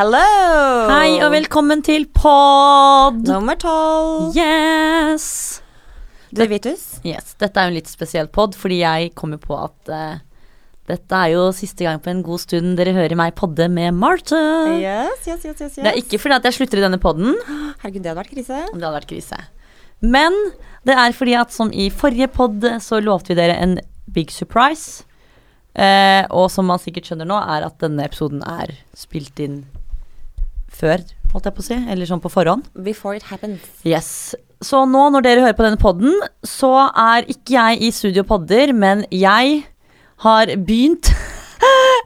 Hello! Hei og velkommen til pod! Nummer tolv. Yes! Derivitus. yes! Dette er jo en litt spesiell pod, fordi jeg kommer på at eh, dette er jo siste gang på en god stund dere hører meg podde med Marte. Yes, yes, yes, yes, yes. Det er ikke fordi at jeg slutter i denne podden, Herregud, det hadde vært krise. det hadde vært krise. Men det er fordi at som i forrige pod så lovte vi dere en big surprise. Eh, og som man sikkert skjønner nå, er at denne episoden er spilt inn før, holdt jeg på å si. Eller sånn på forhånd. Before it happens. Yes. Så nå når dere hører på denne podden, så er ikke jeg i studio podder, men jeg har begynt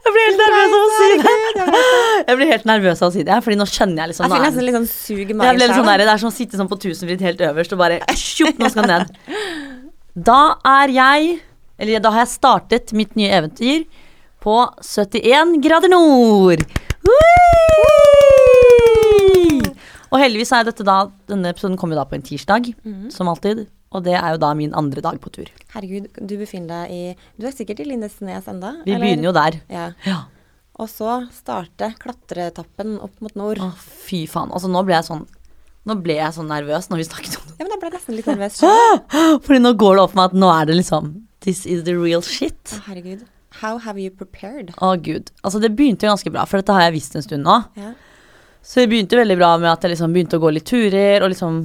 Jeg blir helt nervøs av å si det. Jeg blir helt nervøs av å si det, fordi nå skjønner jeg liksom Jeg føler er- nesten litt sånn sug i magen. sånn der, Det er som å sitte sånn på tusenfritt helt øverst og bare tjopp, nå skal den ned. Da er jeg Eller da har jeg startet mitt nye eventyr på 71 grader nord. Whee! Og heldigvis er dette da Denne episoden kommer jo da på en tirsdag, mm. som alltid. Og det er jo da min andre dag på tur. Herregud, du befinner deg i Du er sikkert i Lindesnes enda? Vi begynner jo der. Ja. Ja. Og så starte klatretappen opp mot nord. Å, fy faen. Altså, nå ble jeg sånn Nå ble jeg sånn nervøs når vi snakket om det. Ja, men jeg ble nesten litt nervøs. Fordi nå går det opp for meg at nå er det liksom This is the real shit. Å, herregud. How have you prepared? Å gud. Altså det begynte jo ganske bra, for dette har jeg visst en stund nå. Ja. Så det begynte veldig bra med at jeg liksom begynte å gå litt turer, og liksom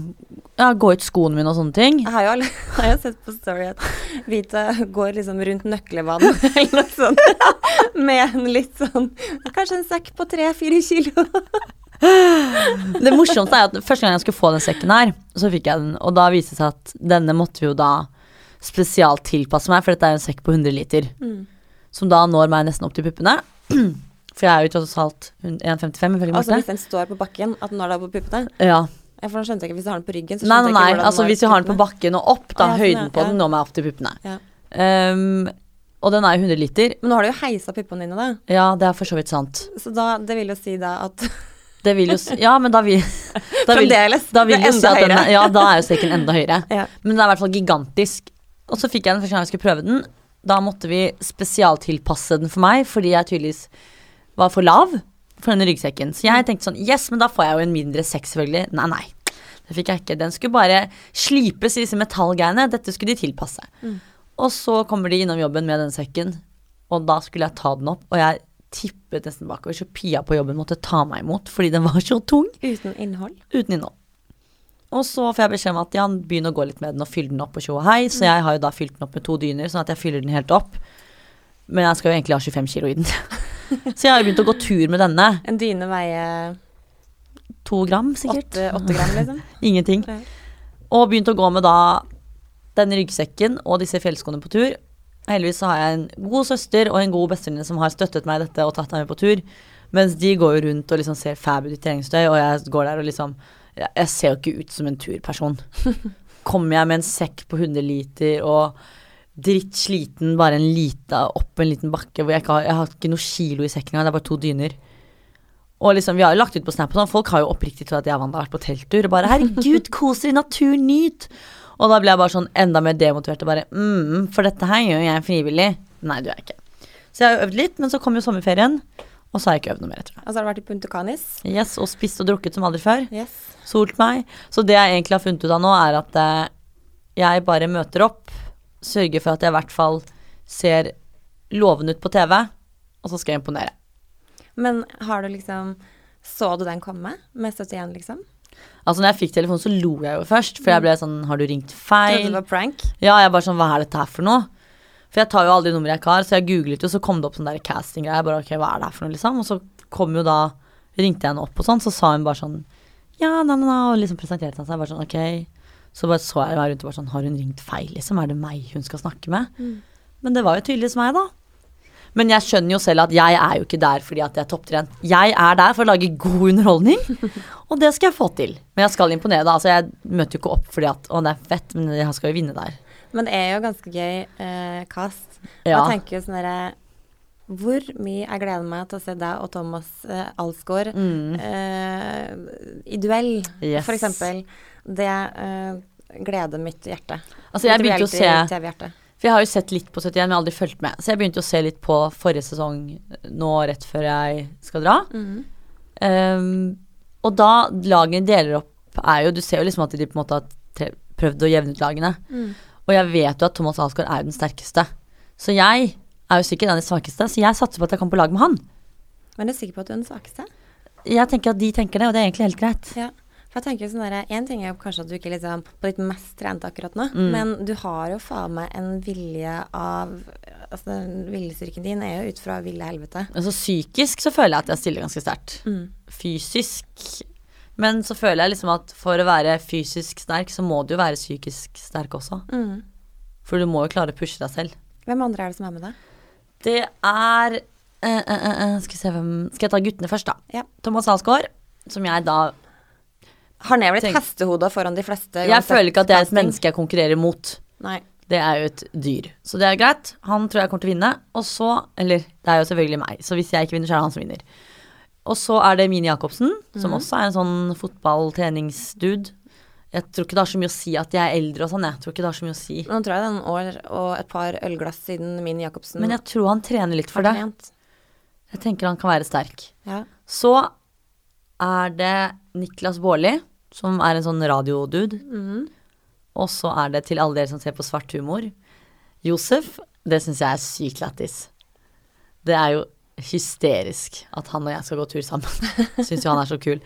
ja, gå ut skoene mine og sånne ting. Jeg har jo, har jo sett på Story at Vita går liksom rundt nøkkelvann eller noe sånt. Med en litt sånn Kanskje en sekk på tre-fire kilo. Det morsomste er at første gang jeg skulle få den sekken her, så fikk jeg den, og da viste det seg at denne måtte vi jo da spesialt tilpasse meg, for dette er jo en sekk på 100 liter, Mm. som da når meg nesten opp til puppene. For jeg er jo tross alt 1,55 ifølge Altså hvis den står på bakken, at den har er på puppene. Ja. Ja, for da skjønte jeg ikke hvis du har den på ryggen. Så Nei, skjønte nei, jeg ikke hvordan Altså den var hvis vi har den på bakken og opp, da, Ah, ja, høyden høyden ja. på den når meg opp til puppene. Ja. Um, og den er jo 100 liter. Men nå har du jo heisa puppene dine, da. Ja, det er for så vidt sant. Så da, det vil jo si da at Det vil jo si Ja, men da vil Da vil, Fremdeles. da vil Det er jo si enda at den høyere. Ja, da er jo streken enda høyere. Ja. Men den er i hvert fall gigantisk. Og så fikk jeg den første gang jeg skulle prøve den. Da måtte vi spesialtilpasse den for meg, fordi jeg tydeligvis var for lav for denne ryggsekken. Så jeg tenkte sånn Yes, men da får jeg jo en mindre sekk, selvfølgelig. Nei, nei. Det fikk jeg ikke. Den skulle bare slipes i disse metallgreiene. Dette skulle de tilpasse. Mm. Og så kommer de innom jobben med den sekken, og da skulle jeg ta den opp, og jeg tippet nesten bakover, så Pia på jobben måtte ta meg imot fordi den var så tung uten innhold. uten innhold. Og så får jeg beskjed om at Jan, begynn å gå litt med den og fylle den opp og tjo og hei. Så jeg har jo da fylt den opp med to dyner, sånn at jeg fyller den helt opp. Men jeg skal jo egentlig ha 25 kilo i den. så jeg har begynt å gå tur med denne. En dyne veier To gram, sikkert. åtte, åtte gram, liksom. Ingenting. Og begynt å gå med da den ryggsekken og disse fjellskoene på tur. Heldigvis har jeg en god søster og en god bestevenninne som har støttet meg i dette og tatt meg med på tur. Mens de går jo rundt og liksom ser fab ut i treningstøy, og jeg går der og liksom jeg ser jo ikke ut som en turperson. Kommer jeg med en sekk på 100 liter og drittsliten, bare en lita opp en liten bakke hvor jeg ikke har Jeg har ikke noe kilo i sekken engang, det er bare to dyner. Og liksom, vi har jo lagt ut på Snap og sånn, folk har jo oppriktig trodd at jeg og Wanda har vært på telttur. Og bare 'herregud, kos dere i naturen, nyt'. Og da ble jeg bare sånn enda mer demotivert og bare mm, 'for dette her gjør jeg frivillig'. Nei, du er ikke. Så jeg har jo øvd litt, men så kom jo sommerferien, og så har jeg ikke øvd noe mer Jeg tror. Og så har du vært i Punta Canis. Yes, og spist og drukket som aldri før. Yes. Solt meg. Så det jeg egentlig har funnet ut av nå, er at eh, jeg bare møter opp, sørger for at jeg i hvert fall ser lovende ut på TV, og så skal jeg imponere. Men har du liksom Så du den komme med 71, liksom? Altså når jeg fikk telefonen, så lo jeg jo først, for jeg ble sånn Har du ringt Trodde feil? det var prank? Ja, jeg bare sånn Hva er dette her for noe? For jeg tar jo aldri nummeret jeg ikke har, så jeg googlet jo, så kom det opp sånn der casting-greier. Jeg bare ok, hva er det her for noe, liksom? Og så kom jo da Ringte jeg henne opp og sånn, så sa hun bare sånn Ja, na, na, na, og liksom presenterte han seg. Bare sånn ok. Så bare så jeg meg rundt og bare sånn Har hun ringt feil, liksom? Er det meg hun skal snakke med? Mm. Men det var jo tydeligvis meg, da. Men jeg skjønner jo selv at jeg er jo ikke der fordi at jeg er topptrent. Jeg er der for å lage god underholdning, og det skal jeg få til. Men jeg skal imponere, da. Altså, jeg møter jo ikke opp fordi at å, det er fett, men jeg skal jo vinne der. Men det er jo ganske gøy eh, kast. Ja. Jeg tenker jo sånn derre Hvor mye jeg gleder meg til å se deg og Thomas eh, Alsgaard Mm. eh, i duell, Yes. eksempel. Det eh, gleder mitt hjerte. Altså, jeg begynte å se. For jeg har jo sett litt på 71, men aldri fulgt med. Så jeg begynte å se litt på forrige sesong nå rett før jeg skal dra. Mhm. Um, og da lagene deler opp er jo Du ser jo liksom at de på en måte har prøvd å jevne ut lagene. Mm. Og jeg vet jo at Thomas Alsgaard er den sterkeste. Så jeg er jo sikkert den svakeste, så jeg satser på at jeg kommer på lag med han. Men er du sikker på at du er den svakeste? Jeg tenker at de tenker det, og det er egentlig helt greit. Ja. For jeg tenker sånn der, En ting er kanskje at du ikke er liksom på ditt mest trente akkurat nå, Mm. men du har jo faen meg en vilje av Altså viljestyrken din er jo ut fra ville helvete. Altså psykisk så føler jeg at jeg stiller ganske sterkt. Mm. Fysisk Men så føler jeg liksom at for å være fysisk sterk, så må du jo være psykisk sterk også. Mm. For du må jo klare å pushe deg selv. Hvem andre er det som er med deg? Det er eh, eh, eh, eh, Skal se hvem Skal jeg ta guttene først, da? Ja. Thomas Alsgaard, som jeg da Han er vel et Tenk- hestehode foran de fleste? Jeg føler ikke at det er et menneske jeg konkurrerer mot. Nei. Det er jo et dyr. Så det er greit. Han tror jeg kommer til å vinne. Og så Eller det er jo selvfølgelig meg, så hvis jeg ikke vinner, så er det han som vinner. Og så er det Mini Jacobsen, som også er en sånn fotballtreningsdude. Jeg tror ikke det har så mye å si at jeg er eldre og sånn, jeg. tror ikke det har så mye å si. Nå tror jeg det er noen år og et par ølglass siden Mini Jacobsen Men jeg tror han trener litt for det. Jeg tenker han kan være sterk. Ja. Så er det Niklas Baarli, som er en sånn radiodude. Mm. Og så er det til alle dere som ser på svart humor. Josef, det syns jeg er sykt lættis. Det er jo hysterisk at han og jeg skal gå tur sammen. Syns jo han er så kul.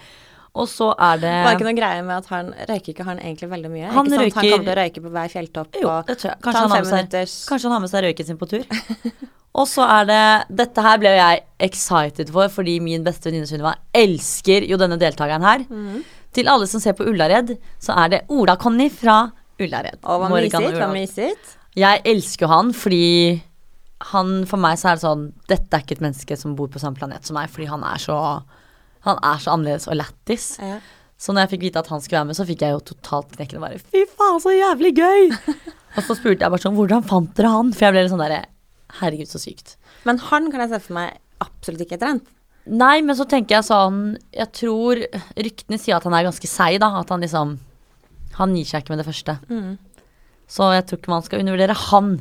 Og så er det Var det ikke noe greie med at han røyker ikke han egentlig veldig mye? Han ikke sant? han røyker- kommer til å røyke på hver fjelltopp Jo, og. Kanskje han, har seg, kanskje han har med seg røyken sin på tur. Og så er det Dette her ble jeg excited for, fordi min beste venninne Sunniva elsker jo denne deltakeren her. Mhm. Til alle som ser på Ullared, så er det Ola-Conny fra Ullared. Og hva mysigt? Hva mysigt? Jeg elsker jo han fordi han For meg så er det sånn Dette er ikke et menneske som bor på samme planet som meg, fordi han er så Han er så annerledes og lættis. Ja. Så når jeg fikk vite at han skulle være med, så fikk jeg jo totalt knekken og bare Fy faen, så jævlig gøy! og så spurte jeg bare sånn Hvordan fant dere han? For jeg ble litt sånn derre Herregud, så sykt. Men han kan jeg se for meg absolutt ikke er trent. Nei, men så tenker jeg sånn Jeg tror Ryktene sier at han er ganske seig, da. At han liksom Han gir seg ikke med det første. Mm. Så jeg tror ikke man skal undervurdere han.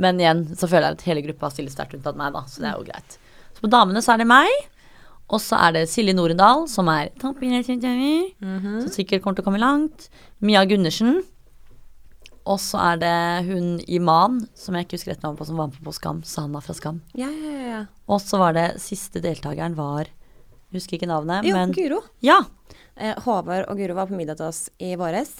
Men igjen så føler jeg at hele gruppa stiller sterkt unntatt meg, da. Så det er jo greit. Så på damene så er det meg. Og så er det Silje Norendal, som er mm -hmm. Som sikkert kommer til å komme langt. Mia Gundersen. Og så er det hun Iman, som jeg ikke husker rett navn på, som var med på Skam. Sana fra Skam. Ja, ja, ja. Og så var det siste deltakeren var jeg Husker ikke navnet, Jo, men Guro. Ja. Eh, Håvard og Guro var på middag til oss i våres.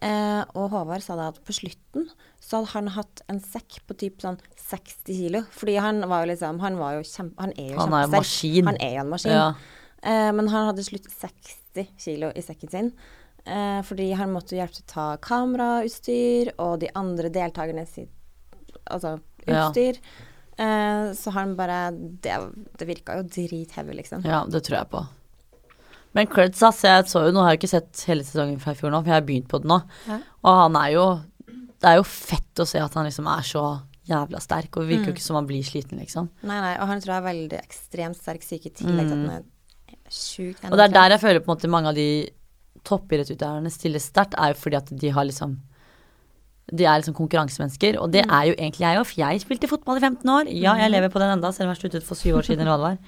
Eh, og Håvard sa da at på slutten så hadde han hatt en sekk på typ sånn 60 kilo. Fordi han var jo liksom Han var jo kjempe... Han er jo Han er en kjempesterk. maskin. Han er jo en maskin. ja. Eh, men han hadde slutt 60 kilo i sekken sin. Eh, fordi han måtte hjelpe til å ta kamerautstyr og de andre deltakerne sitt altså, Ja. utstyr. Eh, så han bare Det, det virka jo drithevig, liksom. Ja, det tror jeg på. Men creds, ass. Jeg så jo, nå har jeg ikke sett hele sesongen fra i fjor nå, for jeg har begynt på det nå. Ja. Og han er jo Det er jo fett å se at han liksom er så jævla sterk, og det virker jo Mm. ikke som han blir sliten, liksom. Nei, nei, og han tror jeg er veldig ekstremt sterk syk i tillegg til at han er sjukt Mm. Og det er der jeg føler på en måte mange av de toppidrettsutøverne stiller sterkt, er jo fordi at de har liksom De er liksom konkurransemennesker, og Mm. det er jo egentlig jeg òg, for jeg spilte fotball i 15 år. Ja, jeg lever på den enda, selv om jeg sluttet for syv år siden, eller hva det var.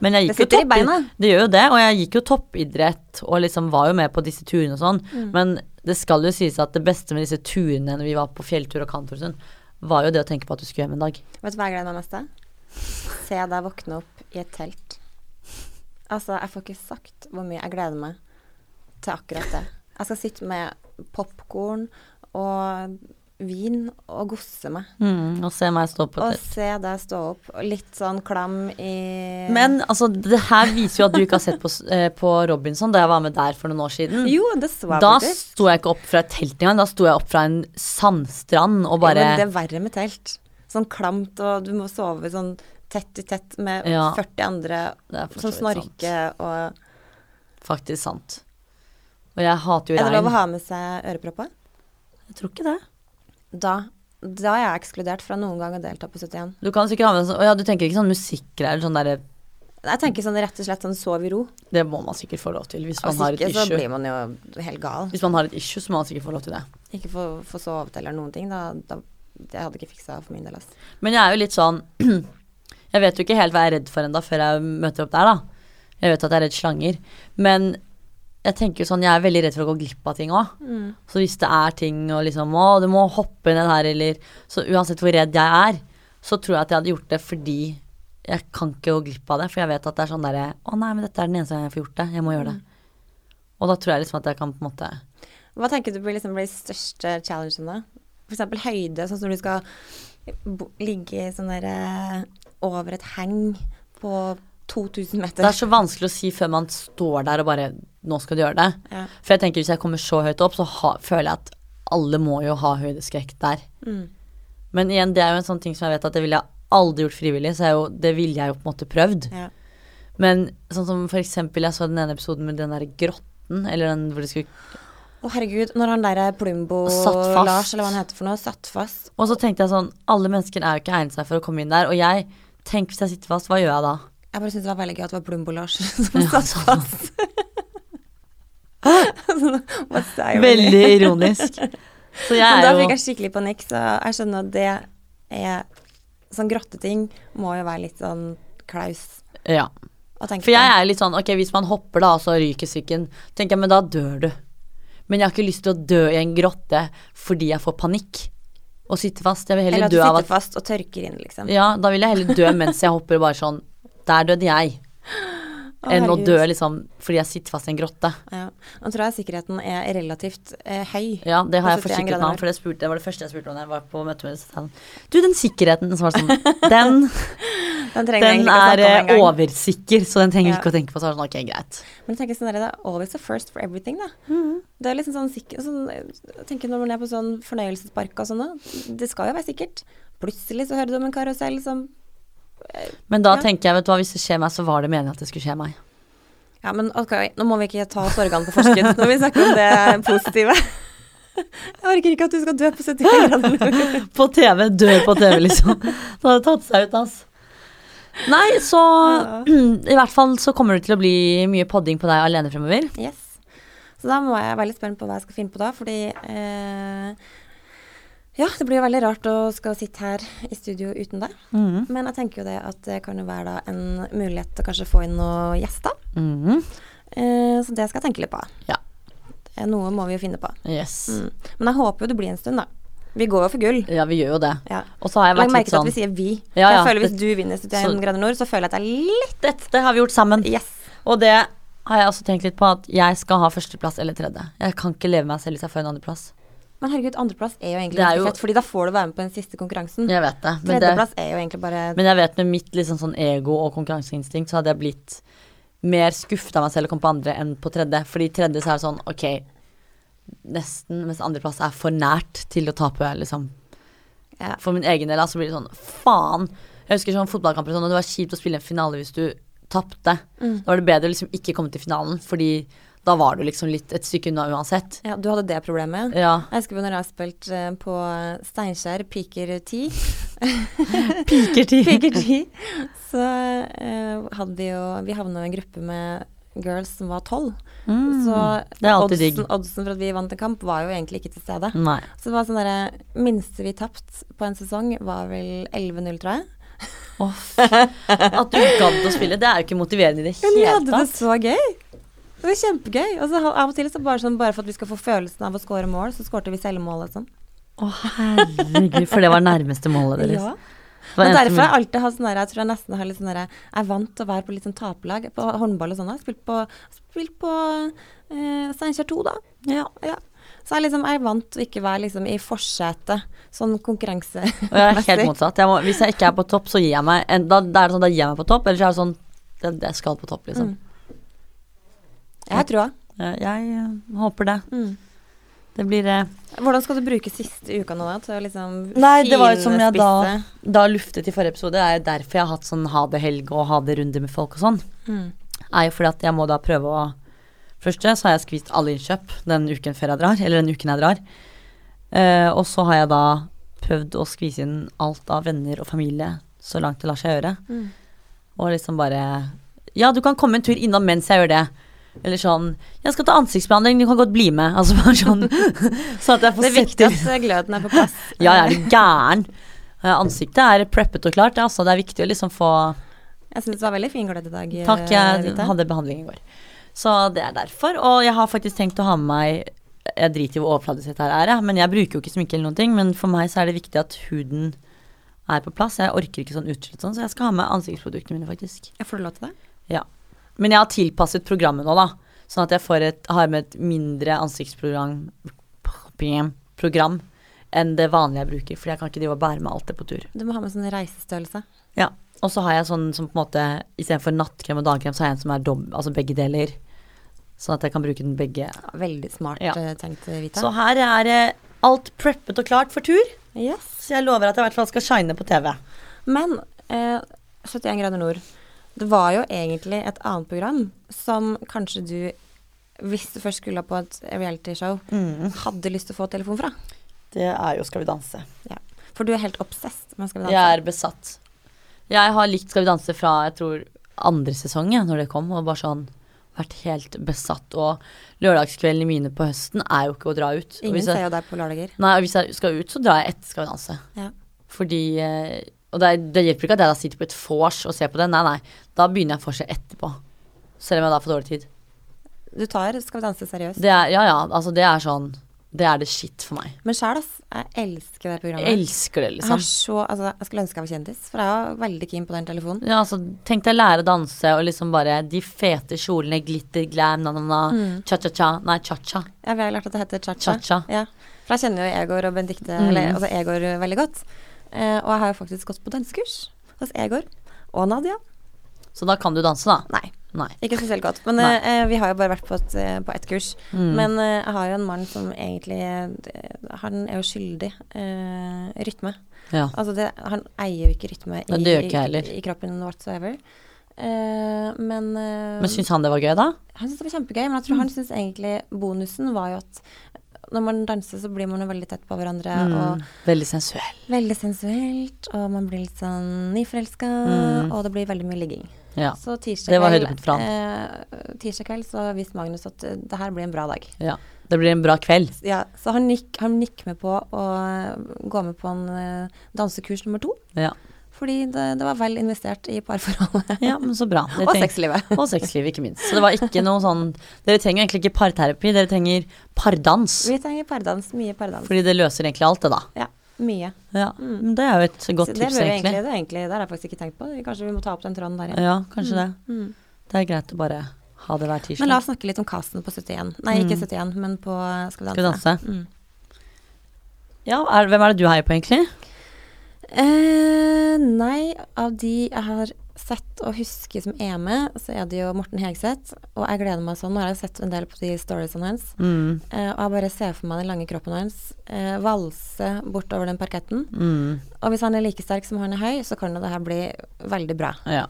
Men jeg Det gikk jo toppidrett. Det gjør jo det, og jeg gikk jo toppidrett og liksom var jo med på disse turene og sånn. Mm. Men det skal jo sies at det beste med disse turene når vi var på fjelltur og kantor og sånn, var jo det å tenke på at du skulle hjem en dag. Vet du hva jeg gleder meg mest til? Se deg våkne opp i et telt. Altså, jeg får ikke sagt hvor mye jeg gleder meg til akkurat det. Jeg skal sitte med popkorn og vin og gosse meg. Mm, og se meg stå på Og et se deg stå opp, og litt sånn klam i Men altså, det her viser jo at du ikke har sett på, eh, på Robinson da jeg var med der for noen år siden. Jo, det jeg Da sto jeg ikke opp fra et telt engang, da sto jeg opp fra en sandstrand og bare ja, men det er verre med telt. Sånn klamt, og du må sove sånn tett i tett med Ja. 40 andre som snorker og Faktisk sant. Og jeg hater jo Er det lov å ha med seg ørepropper? Jeg tror ikke det. Da, da er jeg ekskludert fra noen gang å delta på 71. Du kan sikkert ha med sånn Å ja, du tenker ikke sånn musikkgreier eller sånn derre Jeg tenker sånn rett og slett sånn sov i ro. Det må man sikkert få lov til hvis man Hvis har et ikke så blir man jo helt gal. Hvis man har et issue, så må man sikkert få lov til det. Ikke få, få sovet eller noen ting. Da, da Jeg hadde ikke fiksa for min del, ass. Men jeg er jo litt sånn Jeg vet jo ikke helt hva jeg er redd for ennå før jeg møter opp der, da. Jeg vet at jeg er redd slanger. Men jeg tenker jo sånn, jeg er veldig redd for å gå glipp av ting òg. Mm. Så hvis det er ting og liksom Å, du må hoppe ned her, eller Så uansett hvor redd jeg er, så tror jeg at jeg hadde gjort det fordi jeg kan ikke gå glipp av det. For jeg vet at det er sånn derre Å nei, men dette er den eneste gangen jeg får gjort det. Jeg må gjøre det. Og da tror jeg liksom at jeg kan på en måte Hva tenker du blir liksom de største challengene? For eksempel høyde, sånn som du skal ligge sånn der eh, over et heng på 2000 meter. Det er så vanskelig å si før man står der og bare Nå skal du gjøre det. Ja. For jeg tenker hvis jeg kommer så høyt opp, så ha, føler jeg at alle må jo ha høydeskrekk der. Mm. Men igjen, det er jo en sånn ting som jeg vet at det ville jeg aldri gjort frivillig, så er jo, det ville jeg jo på en måte prøvd. Ja. Men sånn som for eksempel jeg så den ene episoden med den der grotten, eller den hvor de skulle Å herregud, når han der Plumbo Satt fast. Lars, eller hva han heter for noe, satt fast. Og så tenkte jeg sånn, alle mennesker er jo ikke egnet seg for å komme inn der, og jeg tenk hvis jeg sitter fast, hva gjør jeg da? Jeg bare syntes det var veldig gøy at det var Plumbo Lars som Ja, satt fast. Veldig ironisk. Så jeg Men da er fikk jeg skikkelig panikk, så jeg skjønner at det er Sånn grotteting må jo være litt sånn klaus Ja. For jeg er litt sånn, ok, hvis man hopper da, og så ryker syken, tenker jeg, men da dør du. Men jeg har ikke lyst til å dø i en grotte fordi jeg får panikk og sitter fast. Jeg vil Eller av at du at du sitter fast og tørker inn, liksom. Ja, da vil jeg heller dø mens jeg hopper bare sånn Der døde jeg. Å, enn å dø liksom fordi jeg sitter fast i en grotte. Ja. Nå tror jeg sikkerheten er relativt eh, høy. Ja, det har jeg forsikret meg om, for det, spurte, det var det første jeg spurte om da jeg var på møte med Stein. Du, den sikkerheten som var sånn Den, Den den er eh, oversikker, så den trenger vi Ja. ikke å tenke på. Så er det sånn, ok, greit. Men jeg tenker sånn der, det er always the first for everything, da. Mhm. Det er liksom sånn sikker sånn, Jeg tenker når man er på sånn fornøyelsespark og sånn. Det skal jo være sikkert. Plutselig så hører du om en karusell som Men da Ja. tenker jeg, vet du hva, hvis det skjer meg, så var det meningen at det skulle skje meg. Ja, men ok, nå må vi ikke ta sorgene på forskudd når vi snakker om det positive. Jeg orker ikke at du skal dø på 70 grader. På TV, dør på TV, liksom. Det hadde tatt seg ut, altså. Nei, så I hvert fall så kommer det til å bli mye podding på deg alene fremover. Yes. Så da må jeg være litt spent på hva jeg skal finne på da, fordi eh, Ja, det blir jo veldig rart å skal sitte her i studio uten deg. Mm. Men jeg tenker jo det at det kan jo være da en mulighet til å kanskje få inn noen gjester. Mm. Eh, så det skal jeg tenke litt på. Ja. Noe må vi jo finne på. Yes. Mm. Men jeg håper jo det blir en stund, da. Vi går jo for gull. Ja, vi gjør jo det. Ja. Og så har jeg Legg vært merke litt til at sånn vi sier vi. Ja, ja, jeg føler Hvis du vinner 71 så- grader nord, så føler jeg at jeg er litt Dette har vi gjort sammen. Yes. Og det har jeg også tenkt litt på, at jeg skal ha førsteplass eller tredje. Jeg kan ikke leve meg selv hvis jeg får en andreplass. Men herregud, andreplass er jo egentlig Det er jo- fett, Fordi da får du være med på den siste konkurransen. Jeg vet det. Men, det, Tredjeplass er jo egentlig bare men jeg vet med mitt liksom sånn ego og konkurranseinstinkt, så hadde jeg blitt mer skuffet av meg selv å komme på andre enn på tredje. Fordi tredje så er det sånn, ok, nesten, mens andreplass er for nært til å tape, liksom. ja. For min egen del, så blir det sånn, faen. Jeg husker sånn fotballkamper og sånn, og det var kjipt å spille en finale hvis du tapte. Mm. Da var det bedre å liksom ikke komme til finalen, fordi da var du liksom litt et stykke unna uansett. ja, du hadde det problemet. Ja. Jeg husker når jeg har spilt eh, på Steinkjer, Piker 10. Pikertid. Piker 10. Så uh, hadde vi jo Vi havna i en gruppe med girls som var tolv. Mm, Så oddsen, oddsen for at vi vant en kamp, var jo egentlig ikke til stede. Nei. Så det var sånn derre Minste vi tapt på en sesong, var vel 11-0, tror jeg. Å. At du gadd å spille, det er jo ikke motiverende i det Men vi hele hadde det så gøy. Det var kjempegøy. Og så av og til så bare, sånn, bare for at vi skal få følelsen av å score mål, så skårte vi selvmål og sånn. Å, herregud, for det var nærmeste målet deres. Ja. En derfor har jeg alltid hatt sånn der, jeg tror jeg nesten har litt sånn der, jeg er vant til å være på litt sånn taperlag, på håndball og sånn. Jeg har spilt på, spilt på eh, Steinkjer 2, da. ja. Ja. Så jeg, liksom, jeg er vant til å ikke være liksom, i forsetet, sånn konkurransemessig. Og jeg er helt motsatt. Jeg må, hvis jeg ikke er på topp, så gir jeg meg en, da, da er det sånn, da gir jeg meg på topp, eller så er det sånn det, det skal på topp, liksom. Mm. Jeg har trua. Jeg, jeg eh, håper det. Mm. Det blir eh, Hvordan skal du bruke siste uka nå, da? Til å liksom Nei, det var jo som jeg da? Da luftet i forrige episode, det er jo derfor jeg har hatt sånn ha det helg og ha det runde med folk og sånn. Mm. Er jo fordi at jeg må da prøve å Første så har jeg skvist alle innkjøp den uken før jeg drar, eller den uken jeg drar. Eh, og så har jeg da prøvd å skvise inn alt av venner og familie så langt det lar seg gjøre. Mm. Og liksom bare Ja, du kan komme en tur innom mens jeg gjør det. Eller sånn 'Jeg skal ta ansiktsbehandling, du kan godt bli med.' Altså bare sånn så at jeg får Det er viktig at eh, gløden er på plass. Ja, jeg er gæren? Eh, Ansiktet er preppet og klart, altså. Det er viktig å liksom få Jeg syns det var veldig fin glød i dag. eh, Takk, jeg Rita. hadde behandling i går. Så det er derfor. Og jeg har faktisk tenkt å ha med meg Jeg driter i hvor overfladisk dette her er, men jeg bruker jo ikke sminke eller noen ting. Men for meg så er det viktig at huden er på plass. Jeg orker ikke sånn utslett sånn, så jeg skal ha med ansiktsproduktene mine, faktisk. Jeg får du lov til det? Ja. Men jeg har tilpasset programmet nå, da. Sånn at jeg får et, har med et mindre ansiktsprogram program enn det vanlige jeg bruker. For jeg kan ikke drive og bære med alt det på tur. Du må ha med sånn reisestørrelse. Ja. Og så har jeg sånn som på en måte istedenfor nattkrem og dagkrem, så har jeg en som er dobb, altså begge deler. Sånn at jeg kan bruke den begge. Veldig smart Ja. eh, tenkt, Vita. Så her er eh, alt preppet og klart for tur. Yes. Så jeg lover at jeg i hvert fall skal shine på TV. Men eh, 71 grader nord, det var jo egentlig et annet program som kanskje du, hvis du først skulle på et realityshow, hadde lyst til å få telefon fra. Det er jo Skal vi danse. For du er helt obsessed med Skal vi danse. Jeg er besatt. Jeg har likt Skal vi danse fra jeg tror andre sesong, når det kom, og bare sånn vært helt besatt. Og lørdagskveldene mine på høsten er jo ikke å dra ut. Ingen jeg, ser jo deg på lørdager. nei, og hvis jeg skal ut, så drar jeg etter Skal vi danse. Ja. Fordi eh, Og det, er, det hjelper ikke at jeg da sitter på et vors og ser på det. Nei, nei. Da begynner jeg vorset etterpå. Selv om jeg da får dårlig tid. Du tar Skal vi danse seriøst. Det er, ja, ja. Altså, det er sånn Det er det shit for meg. Men sjæl, ass. Jeg elsker det programmet. Jeg elsker det, liksom. Jeg, så, altså, jeg skulle ønske jeg var kjendis, for jeg var veldig keen på den telefonen. Ja, altså, tenk deg lære å danse og liksom bare de fete kjolene, glitter, glam, na-na-na, Mm. cha-cha-cha. Nei, cha-cha. Ja, vi har lært at det heter. Cha-cha. Ja. For jeg kjenner jo Egor og Benedicte, Mm. eller altså Egor veldig godt. Eh, og jeg har jo faktisk gått på dansekurs hos Egor og Nadia. Så da kan du danse, da. Nei, Nei. ikke spesielt godt. Men eh, vi har jo bare vært på et, på ett kurs. Mm. Men uh, jeg har jo en mann som egentlig Han er jo skyldig rytme. Ja. Altså det, han eier jo ikke rytme i, i, i kroppen whatsoever. Men uh, Men syns han det var gøy, da? han syntes det var kjempegøy, men jeg tror han syns egentlig bonusen var jo at når man danser, så blir man jo veldig tett på hverandre, Mm. og Veldig sensuell. veldig sensuelt, og man blir litt sånn nyforelska, Mm. og det blir veldig mye ligging. Ja. Så tirsdag kveld, eh, tirsdag kveld så visste Magnus at eh, det her blir en bra dag. ja. Det blir en bra kveld. Ja, så han gikk, han gikk med på å gå med på en eh, dansekurs nummer to, Ja. Fordi det, det var vel investert i parforholdet. ja, men så bra. Og sexlivet. Og sexlivet, ikke minst. Så det var ikke noe sånn Dere trenger egentlig ikke parterapi, dere trenger pardans. Vi trenger pardans, mye pardans. Fordi det løser egentlig alt, det, da. Ja, mye. Ja, men Det er jo et godt det tips, egentlig. egentlig, det er egentlig, det har jeg faktisk ikke tenkt på. Kanskje vi må ta opp den tråden der igjen. Ja, kanskje det. Mm. Det er greit å bare ha det hver tirsdag. Men la oss snakke litt om casten på 71. Nei, ikke 71, men på Skal vi danse. Skal vi danse. Mm. Ja, er, hvem er det du heier på, egentlig? Eh, nei, av de jeg har sett og husker som er med, så er det jo Morten Hegseth. Og jeg gleder meg sånn. Nå har jeg sett en del på de storiesene hans. Mm. Eh, og jeg bare ser for meg den lange kroppen hans eh, valse bortover den parketten. Mm. Og hvis han er like sterk som han er høy, så kan jo det her bli veldig bra. Ja.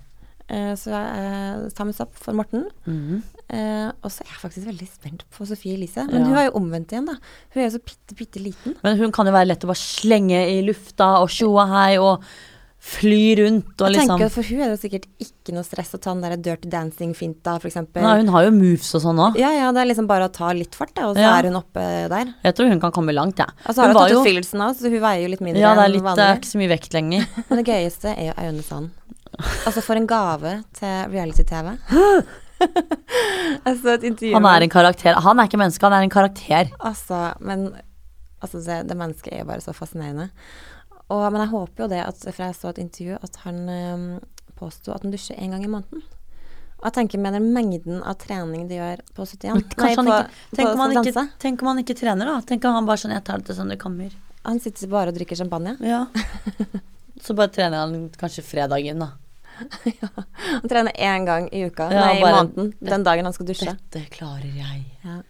Eh, så uh, thumbs up for Morten. Mhm. Eh, og så er jeg faktisk veldig spent på Sofie Elise. Men Ja. hun er jo omvendt igjen, da. Hun er jo så bitte, bitte liten. Men hun kan jo være lett å bare slenge i lufta og tjoa hei og fly rundt og Jeg liksom tenker, For hun er det sikkert ikke noe stress å ta den der dirty dancing-finta, f.eks. Nei, hun har jo moves og sånn òg. Ja, ja, det er liksom bare å ta litt fart, og så Ja. er hun oppe der. Jeg tror hun kan komme langt, jeg. Og så har Hun tatt ut fyllelsen òg, så hun veier jo litt mindre Ja, enn litt, det er ikke så mye vekt lenger. Men det gøyeste er jo Aune Sand. Altså, for en gave til reality-TV. jeg så et intervju Han er en karakter. Han er ikke menneske, han er en karakter. Altså, men altså, det, det mennesket er bare så fascinerende. Og, men jeg håper jo det, at, for jeg så et intervju, at han um, påsto at han dusjer én gang i måneden. Og jeg tenker med den mengden av trening de gjør på 71 Kanskje han på, ikke, tenk, om han ikke, tenk om han ikke trener, da. Tenk om han bare sånn Jeg tar det til sånn det kommer. Han sitter bare og drikker champagne. Ja. Så bare trener han kanskje fredagen, da. Han trener én gang i uka, Ja, nei, i måneden. Den dagen han skal dusje. Dette klarer jeg. Ja.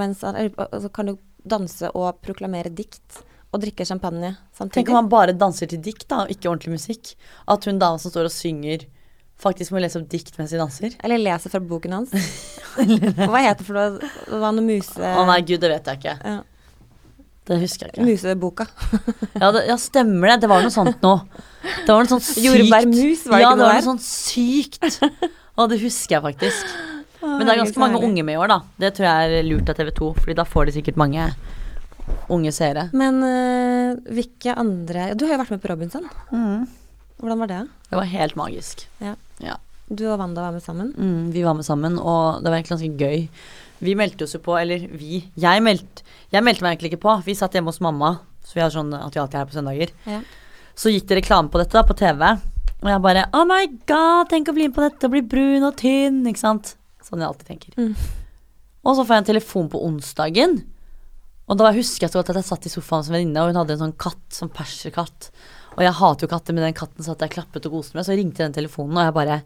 Mens han, så kan du danse og proklamere dikt og drikke champagne samtidig. Tenk om han bare danser til dikt, da, og ikke ordentlig musikk. At hun dama som står og synger, faktisk må lese opp dikt mens de danser. Eller leser fra boken hans. Hva heter det for noe? Det var noe muse... Å nei, gud, det vet jeg ikke. Ja. Det husker jeg ikke. Museboka. Ja, det, ja, stemmer det. Det var noe sånt nå. Det var noe sånt sykt. Jordbærmus, var det ja, ikke det noe var noe sånt sykt. Og det husker jeg faktisk. Men det er ganske mange unge med i år, da. Det tror jeg er lurt av TV 2, Fordi da får de sikkert mange unge seere. Men eh, hvilke andre Du har jo vært med på Robinson. Hvordan var det? Det var helt magisk. Du og Wanda var med sammen? Mm, vi var med sammen, og det var egentlig ganske gøy. Vi meldte oss jo på, eller vi Jeg meldte, jeg meldte meg egentlig ikke på. Vi satt hjemme hos mamma, så vi har sånn at vi alltid er her på søndager. Ja. Så gikk det reklame på dette da, på TV, og jeg bare Oh my god, tenk å bli med på dette og bli brun og tynn, ikke sant. Sånn jeg alltid tenker. Mm. Og så får jeg en telefon på onsdagen, og da husker jeg så godt at jeg satt i sofaen som venninne, og hun hadde en sånn katt, sånn perserkatt. Og jeg hater jo katter, men den katten satt jeg klappet og koste med, så ringte den telefonen, og jeg bare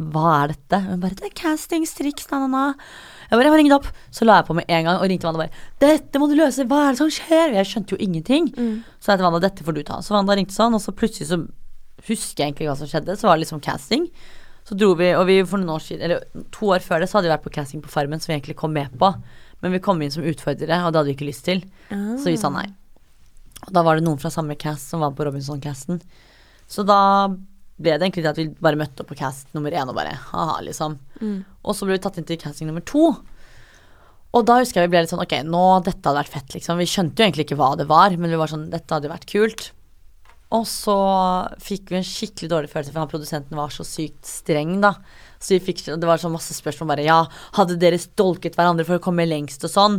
Hva er dette? Og hun bare Det er castingstriks, na-na-na. Jeg bare, jeg ringte opp, så la jeg på med en gang og ringte Wanda bare Dette må du løse, hva er det som skjer? Jeg skjønte jo ingenting. Mm. Så jeg til Wanda, dette får du ta. Så Wanda ringte sånn, og så plutselig så husker jeg egentlig hva som skjedde. Så var det liksom casting. Så dro vi, og vi for noen år siden, eller to år før det, så hadde vi vært på casting på Farmen, som vi egentlig kom med på. Men vi kom inn som utfordrere, og det hadde vi ikke lyst til. Så vi sa nei. Og da var det noen fra samme cast som var på Robinson-casten. Så da ble det egentlig til at vi bare møtte opp på cast nummer én og bare ha-ha, liksom. Mm. Og så ble vi tatt inn til casting nummer to. Og da husker jeg vi ble litt sånn ok, nå dette hadde vært fett, liksom. Vi skjønte jo egentlig ikke hva det var, men vi var sånn dette hadde vært kult. Og så fikk vi en skikkelig dårlig følelse, for han produsenten var så sykt streng, da. Så vi fikk, det var sånn masse spørsmål bare ja, hadde dere stolket hverandre for å komme lengst og sånn?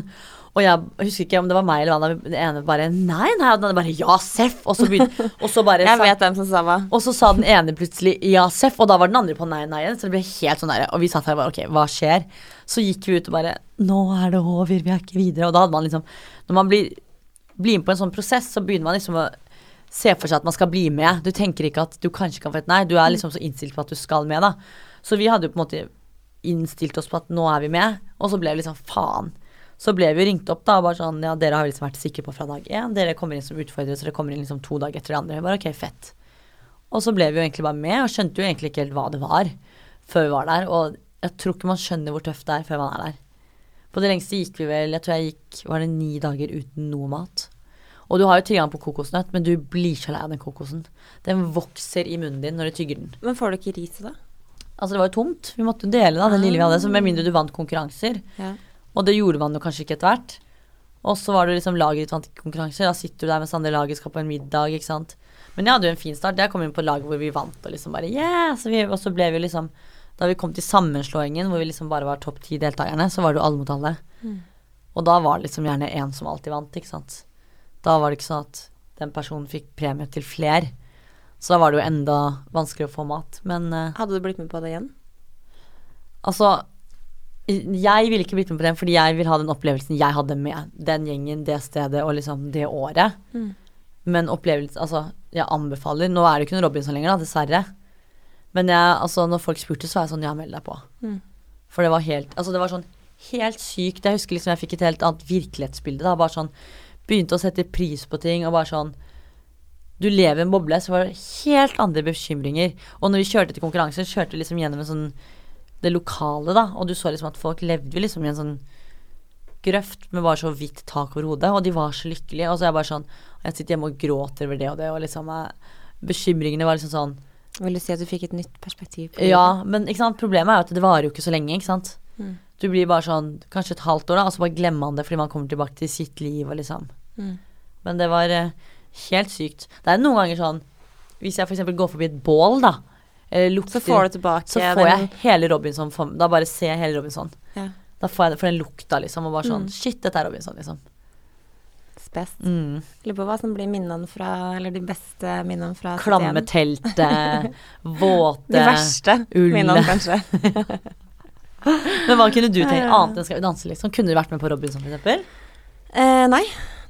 Og jeg husker ikke om det var meg eller hva, den ene bare nei, nei, og den andre bare ja, Seff. Og så begynte, og så bare Jeg vet hvem som sa hva. og så sa den ene plutselig ja, Seff, og da var den andre på nei, nei igjen. Så det ble helt sånn der, og vi satt her og bare ok, hva skjer? Så gikk vi ut og bare nå er det over, vi er ikke videre. Og da hadde man liksom Når man blir, blir med på en sånn prosess, så begynner man liksom å se for seg at man skal bli med. Du tenker ikke at du kanskje kan få et nei, du er liksom så innstilt på at du skal med, da. Så vi hadde jo på en måte innstilt oss på at nå er vi med, og så ble vi liksom faen. Så ble vi ringt opp da, og bare sånn ja, dere har vi liksom vært sikre på fra dag én. Dere kommer inn som utfordrere, så dere kommer inn liksom to dager etter det andre. Jeg bare ok, fett. Og så ble vi jo egentlig bare med, og skjønte jo egentlig ikke helt hva det var før vi var der. Og jeg tror ikke man skjønner hvor tøft det er før man er der. På det lengste gikk vi vel, jeg tror jeg gikk, var det ni dager uten noe mat. Og du har jo tilgang på kokosnøtt, men du blir så lei av den kokosen. Den vokser i munnen din når du tygger den. Men får du ikke ris det? Altså det var jo tomt. Vi måtte jo dele da, den lille vi hadde. Så med mindre du vant konkurranser. Ja. Og det gjorde man jo kanskje ikke etter hvert. Og så var det liksom laget ditt vant ikke konkurranser. Da sitter du der mens andre laget skal på en middag, ikke sant. Men jeg hadde jo en fin start. Jeg kom inn på laget hvor vi vant, og liksom bare yeah! Så vi, og så ble vi liksom Da vi kom til sammenslåingen, hvor vi liksom bare var topp ti deltakerne, så var det jo alle mot alle. Og da var det liksom gjerne én som alltid vant, ikke sant. Da var det ikke sånn at den personen fikk premie til fler. Så da var det jo enda vanskeligere å få mat. Men eh, Hadde du blitt med på det igjen? Altså, jeg ville ikke blitt med på den fordi jeg vil ha den opplevelsen jeg hadde med den gjengen, det stedet og liksom det året. Mm. Men opplevelse Altså, jeg anbefaler Nå er det ikke noe Robinson lenger, da, dessverre. Men jeg, altså, når folk spurte, så var jeg sånn Ja, meld deg på. Mm. For det var helt Altså, det var sånn helt sykt. Jeg husker liksom jeg fikk et helt annet virkelighetsbilde. Da, bare sånn Begynte å sette pris på ting og bare sånn Du lever i en boble, så var det helt andre bekymringer. Og når vi kjørte til konkurransen, kjørte vi liksom gjennom en sånn det lokale, da. Og du så liksom at folk levde liksom i en sånn grøft med bare så vidt tak over hodet, og de var så lykkelige. Og så er jeg bare sånn Jeg sitter hjemme og gråter over det og det, og liksom jeg, Bekymringene var liksom sånn Vil du si at du fikk et nytt perspektiv? på Ja, men ikke sant, problemet er jo at det varer jo ikke så lenge, ikke sant. Mm. Du blir bare sånn kanskje et halvt år, da, og så bare glemmer man det fordi man kommer tilbake til sitt liv og liksom. Mm. Men det var eh, helt sykt. Det er noen ganger sånn Hvis jeg f.eks. går forbi et bål, da, eller lukter Så får du tilbake så får jeg hele Robinson for, Da bare ser jeg hele Robinson. ja, Da får jeg for den lukta, liksom, og bare sånn Mm. Shit, dette er Robinson, liksom. spes. Mm. Lurer på hva som blir minnene fra Eller de beste minnene fra Klamme teltet, våte De verste minnene, kanskje. Men hva kunne du tenkt annet enn Skal vi danse, liksom? Kunne du vært med på Robinson, for eksempel? Eh, nei,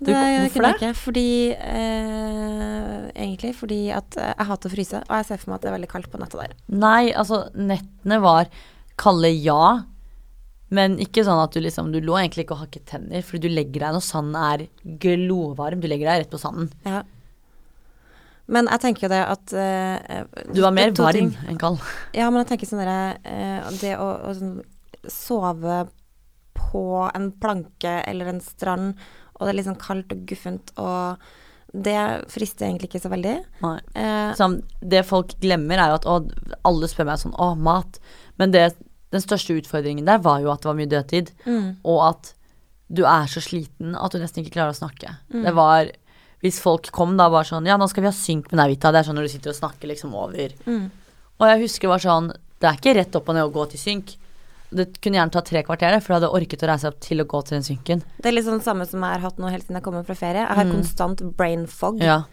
Du, det kunne jeg ikke. Fordi eh, Egentlig fordi at eh, jeg hater å fryse, og jeg ser for meg at det er veldig kaldt på natta der. Nei, altså, nettene var kalde, ja. Men ikke sånn at du liksom Du lå egentlig ikke og hakket tenner, fordi du legger deg når sanden er glovarm. Du legger deg rett på sanden. Ja. Men jeg tenker jo det at eh, Du var mer varm enn kald. Ja, men jeg tenker sånn derre eh, Det å, å sånn, sove på en planke eller en strand, og det er litt sånn kaldt og guffent, og det frister egentlig ikke så veldig. Eh, Sånn, det folk glemmer, er jo at å, alle spør meg sånn Å, mat. Men det, den største utfordringen der var jo at det var mye dødtid. mm, Og at du er så sliten at du nesten ikke klarer å snakke. Mm. Det var hvis folk kom da bare sånn Ja, nå skal vi ha synk med deg, Det er sånn når du sitter og snakker liksom over. Mm. Og jeg husker det var sånn Det er ikke rett opp og ned å gå til synk. Det kunne gjerne tatt tre kvarter, for jeg hadde orket å reise opp til å gå til den synken. Det er litt sånn samme som jeg har hatt nå helt siden jeg kom fra ferie. Jeg har Mm. konstant brain fog. Ja.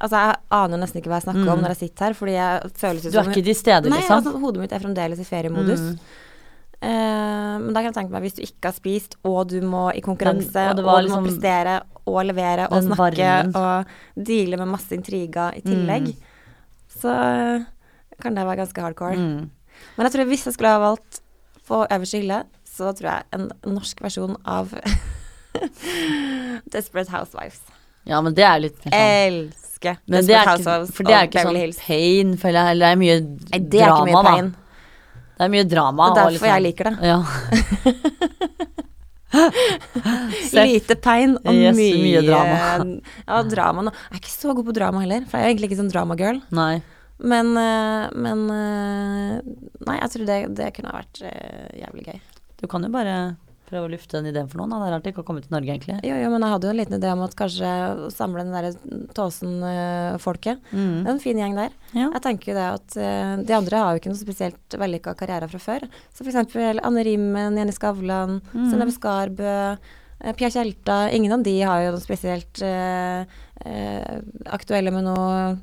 Altså, jeg aner nesten ikke hva jeg snakker om når jeg sitter her, fordi jeg føles ut Du er ikke til stede, Nei, liksom. altså, hodet mitt er fremdeles i feriemodus. Mm. Uh, men da kan jeg tenke meg, hvis du ikke har spist, og du må i konkurranse, Den- og og, det var du må liksom prestere og levere og snakke varmen. og deale med masse intriger i tillegg, Mm. så kan det være ganske hardcore. Mm. Men jeg tror hvis jeg skulle ha valgt på øverste hylle, så tror jeg en norsk versjon av Desperate Housewives. Ja, men det er litt sånn Elsker Men Desperate Housewives Desperate ikke, Housewives for det er ikke Beverly sånn pain, føler jeg. Eller det er mye Nei, det er drama, mye pain. da. Det er mye drama. Det er og derfor jeg liker det. Ja. Lite pain og Yes, mye, mye drama. Ja, drama nå. Jeg er ikke så god på drama heller, for jeg er egentlig ikke sånn dramagirl. Men, eh, men eh, Nei, jeg tror det, det kunne ha vært eh, jævlig gøy. Du kan jo bare prøve å lufte den ideen for noen. Da. Det er alltid ikke å komme til Norge, egentlig. Jo, jo, men jeg hadde jo en liten idé om at kanskje samle den derre Tåsen-folket. Mm. en fin gjeng der. Ja. Jeg tenker jo det at de andre har jo ikke noe spesielt vellykka karriere fra før. Så eksempel Anne Rimmen, Jenny Skavlan, Mm. Synnøve Skarbø, Pia Tjelta. Ingen av de har jo noe spesielt eh, eh, aktuelle med noe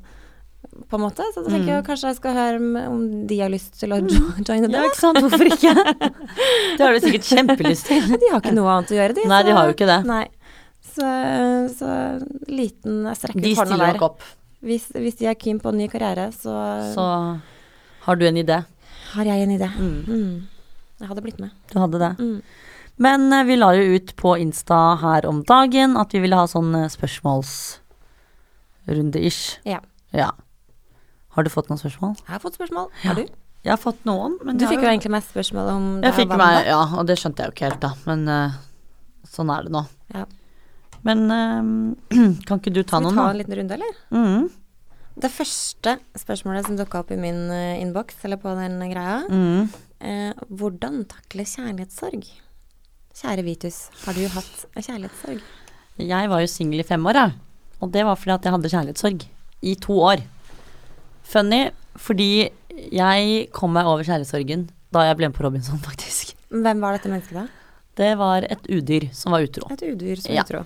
på en måte. Så da tenker jeg kanskje jeg skal høre om- de har lyst til å jo- joine det. ja, ikke sant. Hvorfor ikke? det har du sikkert kjempelyst til. De har ikke noe annet å gjøre, de. Nei, de har jo ikke det. Nei. Så, så liten Jeg strekker De der De stiller nok opp. Hvis, hvis de er keen på en ny karriere, så, Så har du en idé. har jeg en idé. Mm. Mm. Jeg hadde blitt med. Du hadde det. Mm. Men eh, vi la jo ut på Insta her om dagen at vi ville ha sånn eh, spørsmålsrunde-ish. Ja. Ja. Har du fått noen spørsmål? Jeg har fått spørsmål. Ja. Har du? Jeg har fått noen, men Du fikk jo egentlig mest spørsmål om det Jeg fikk meg, ja, og det skjønte jeg jo ikke helt, da. Men uh, sånn er det nå. Ja. Men uh, kan ikke du ta noen? Skal vi ta da? en liten runde, eller? Mm, Det første spørsmålet som dukka opp i min uh, innboks, eller på den greia, mm. uh, hvordan takle kjærlighetssorg? Kjære Vitus, har du hatt kjærlighetssorg? Jeg var jo singel i fem år, jeg. Og det var fordi at jeg hadde kjærlighetssorg. I to år. Funny, fordi jeg kom meg over kjærlighetssorgen da jeg ble med på Robinson, faktisk. Hvem var dette mennesket, da? Det var et udyr som var utro. Et udyr som Ja. utro.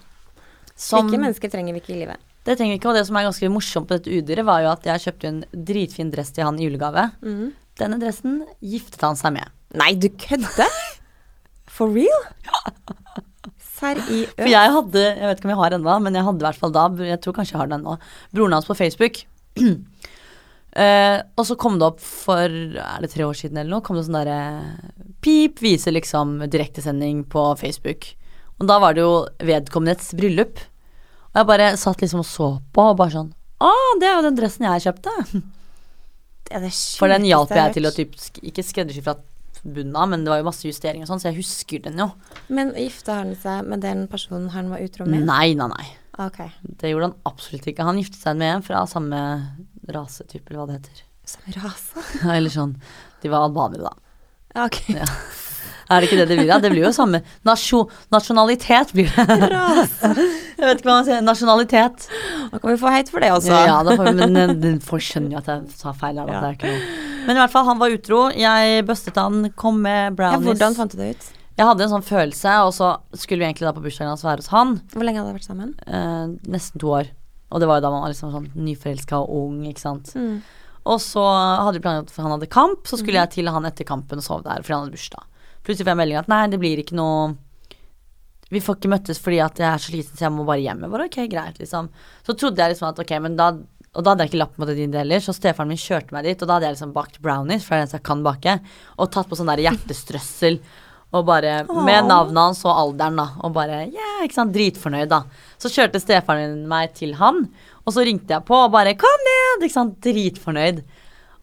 Som, Slike mennesker trenger vi ikke i livet. det trenger vi ikke, og det som er ganske morsomt på dette udyret, var jo at jeg kjøpte en dritfin dress til han i julegave. Mhm. Denne dressen giftet han seg med. Nei, du kødder? For real? Seriøst? For jeg hadde, jeg vet ikke om jeg har ennå, men jeg hadde i hvert fall da, jeg tror kanskje jeg har den ennå, broren hans på Facebook. Eh, og så kom det opp for, er det tre år siden eller noe, kom det sånn derre Pip viser liksom direktesending på Facebook. Og da var det jo vedkommendes bryllup. Og jeg bare satt liksom og så på og bare sånn Å, det er jo den dressen jeg kjøpte. Det det For den hjalp jeg til å typ, ikke skreddersy fra bunnen av, men det var jo masse justeringer og sånn, så jeg husker den jo. Men gifta han seg med den personen han var utro med? Nei, nei, nei. Okay. Det gjorde han absolutt ikke. Han giftet seg med en fra samme rasetype, eller hva det heter. Som rase? Eller sånn. De var albanere, da. Ja, ok. Ja. Er det ikke det det blir? Ja, Det blir jo samme Nasjo, Nasjonalitet blir det. Rase. Jeg vet ikke hva man sier. Nasjonalitet. Da kan vi få heit for det også. Ja, da får, vi- men folk skjønner jo at jeg sa feil her. Ja. Men i hvert fall, han var utro. Jeg bustet han, kom med Ja, brownies. hvordan fant du det ut? Jeg hadde en sånn følelse, og så skulle vi egentlig da på bursdagen hans være hos han. Hvor lenge hadde dere vært sammen? Eh, nesten to år. Og det var jo da man var liksom sånn nyforelska og ung, ikke sant. Mm. Og så hadde vi planlagt at han hadde kamp, så skulle jeg til han etter kampen og sove der fordi han hadde bursdag. Plutselig får jeg melding at nei, det blir ikke noe Vi får ikke møttes fordi at jeg er så liten, så jeg må bare hjem. Jeg bare ok, greit, liksom. Så trodde jeg liksom at ok, men da Og da hadde jeg ikke lapp mot din heller, så stefaren min kjørte meg dit, og da hadde jeg liksom bakt brownies, for det er det eneste jeg kan bake, og tatt på sånn der hjertestrøssel. Og bare med navnet hans og alderen, da. Og bare yeah, ikke sant, dritfornøyd, da. Så kjørte stefaren min meg til han, og så ringte jeg på og bare kom ned, ikke sant, dritfornøyd.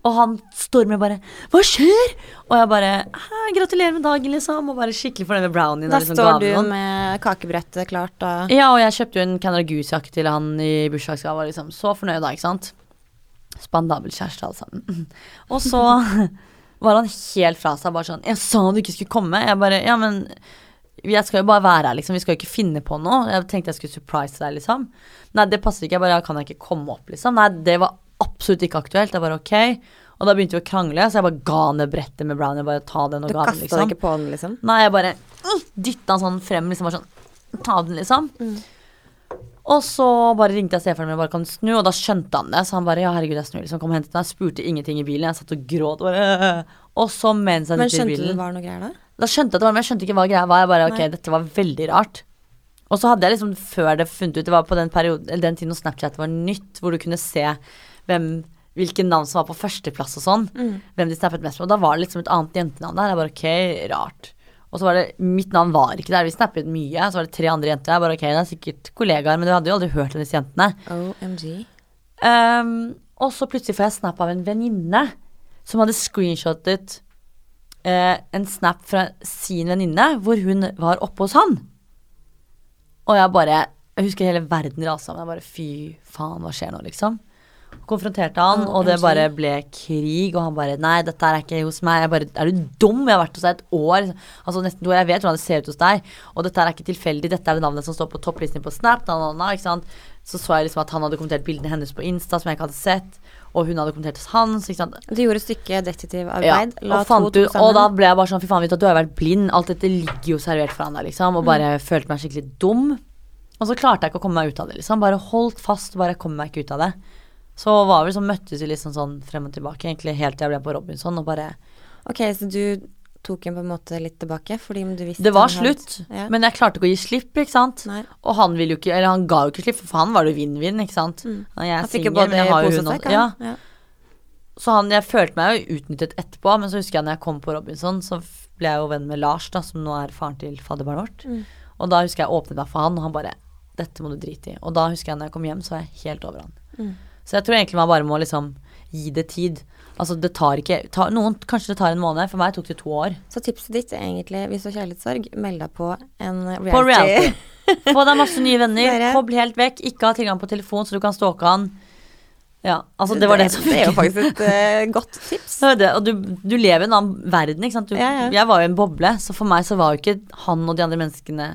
Og han stormer bare 'Hva skjer?' Og jeg bare 'Gratulerer med dagen', liksom. Og bare skikkelig fornøyd med brownien. Da liksom står du noen. med kakebrettet klart og Ja, og jeg kjøpte jo en Canada Goose-jakke til han i bursdagsgave. Liksom. Så fornøyd da, ikke sant. Spandabel kjæreste, alle sammen. Og så var han helt fra seg, bare sånn 'Jeg sa du ikke skulle komme.' Jeg bare 'Ja, men Jeg skal jo bare være her, liksom. Vi skal jo ikke finne på noe. Jeg tenkte jeg skulle surprise deg, liksom. Nei, det passer ikke. Jeg bare Kan jeg ikke komme opp, liksom? Nei, det var absolutt ikke aktuelt. Jeg bare ok. Og da begynte vi å krangle, så jeg bare ga ned brettet med brownie. Bare ta den og Du ga den, liksom. Du kasta ikke på den, liksom? Nei, jeg bare dytta den sånn frem, liksom. Bare sånn Ta den, liksom. Mm. Og så bare ringte jeg stefaren min og bare kan snu, og da skjønte han det. Så han bare ja, herregud, jeg snur, liksom. Kom og hentet meg. Spurte ingenting i bilen. Jeg satt og gråt. Bare, øh. Og så mens jeg Men sitter i skjønte du bilen det var noe greier da? Da skjønte jeg at det var, men jeg skjønte ikke hva greia var. Jeg bare, ok, Nei. dette var veldig rart. Og så hadde jeg liksom, før det funnet ut, det var på den perioden, eller den tiden når Snapchat var nytt, hvor du kunne se hvem, hvilke navn som var på førsteplass og sånn. Mm. Hvem de snappet mest med. Og da var det liksom et annet jentenavn der. Jeg bare, ok, rart. Og så var det, mitt navn var ikke der. Vi snappet mye. Så var det tre andre jenter. Jeg bare, ok, det er sikkert kollegaer, men du hadde jo aldri hørt om disse jentene. OMG. Um, og så plutselig får jeg snap av en venninne som hadde screenshotet uh, en snap fra sin venninne hvor hun var oppe hos han. Og jeg bare Jeg husker hele verden rasa sammen. Jeg bare fy faen, hva skjer nå, liksom? Konfronterte han, og det bare ble krig. Og han bare Nei, dette er ikke hos meg. Jeg bare Er du dum? Jeg har vært hos deg et år. Altså nesten. Jeg vet hvordan det ser ut hos deg. Og dette er ikke tilfeldig. Dette er det navnet som står på topplisten på Snap. Na, na, na, ikke sant? Så så jeg liksom at han hadde kommentert bildene hennes på Insta som jeg ikke hadde sett. Og hun hadde kommentert hos hans. Ikke sant? Du gjorde et stykke detektivarbeid. Ja, og, fant to to og da ble jeg bare sånn Fy faen, vet du, du har vært blind. Alt dette ligger jo servert foran deg, liksom. Og bare følte meg skikkelig dum. Og så klarte jeg ikke å komme meg ut av det, liksom. Bare holdt fast, bare kom meg ikke ut av det. Så var vi liksom, møttes vi liksom sånn frem og tilbake, egentlig helt til jeg ble på Robinson, og bare Ok, så du tok henne på en måte litt tilbake, fordi du visste Det var slutt, Ja. men jeg klarte ikke å gi slipp, ikke sant. Nei. Og han ville jo ikke Eller han ga jo ikke slipp, for for han var det vinn-vinn, ikke sant. Mm. Jeg er singel, både men jeg har jo hun og også. Ja. Ja. Så han, jeg følte meg jo utnyttet etterpå, men så husker jeg når jeg kom på Robinson, så ble jeg jo venn med Lars, da, som nå er faren til fadderbarnet vårt. Mm. Og da husker jeg åpnet meg for han, og han bare Dette må du drite i. Og da husker jeg når jeg kom hjem, så var jeg helt over han. Mm. Så jeg tror egentlig man bare må liksom gi det tid. Altså det tar ikke ta, Noen kanskje det tar en måned, for meg tok det to år. Så tipset ditt er egentlig, hvis du har kjærlighetssorg, meld deg på en reality. På reality. Få deg masse nye venner, Dere- kobl helt vekk, ikke ha tilgang på telefon så du kan stalke han. Ja, altså det var det, som Det er jo faktisk et uh, godt tips. Det, og du, du lever i en annen verden, ikke sant. Du, Ja, ja. Jeg var jo en boble, så for meg så var jo ikke han og de andre menneskene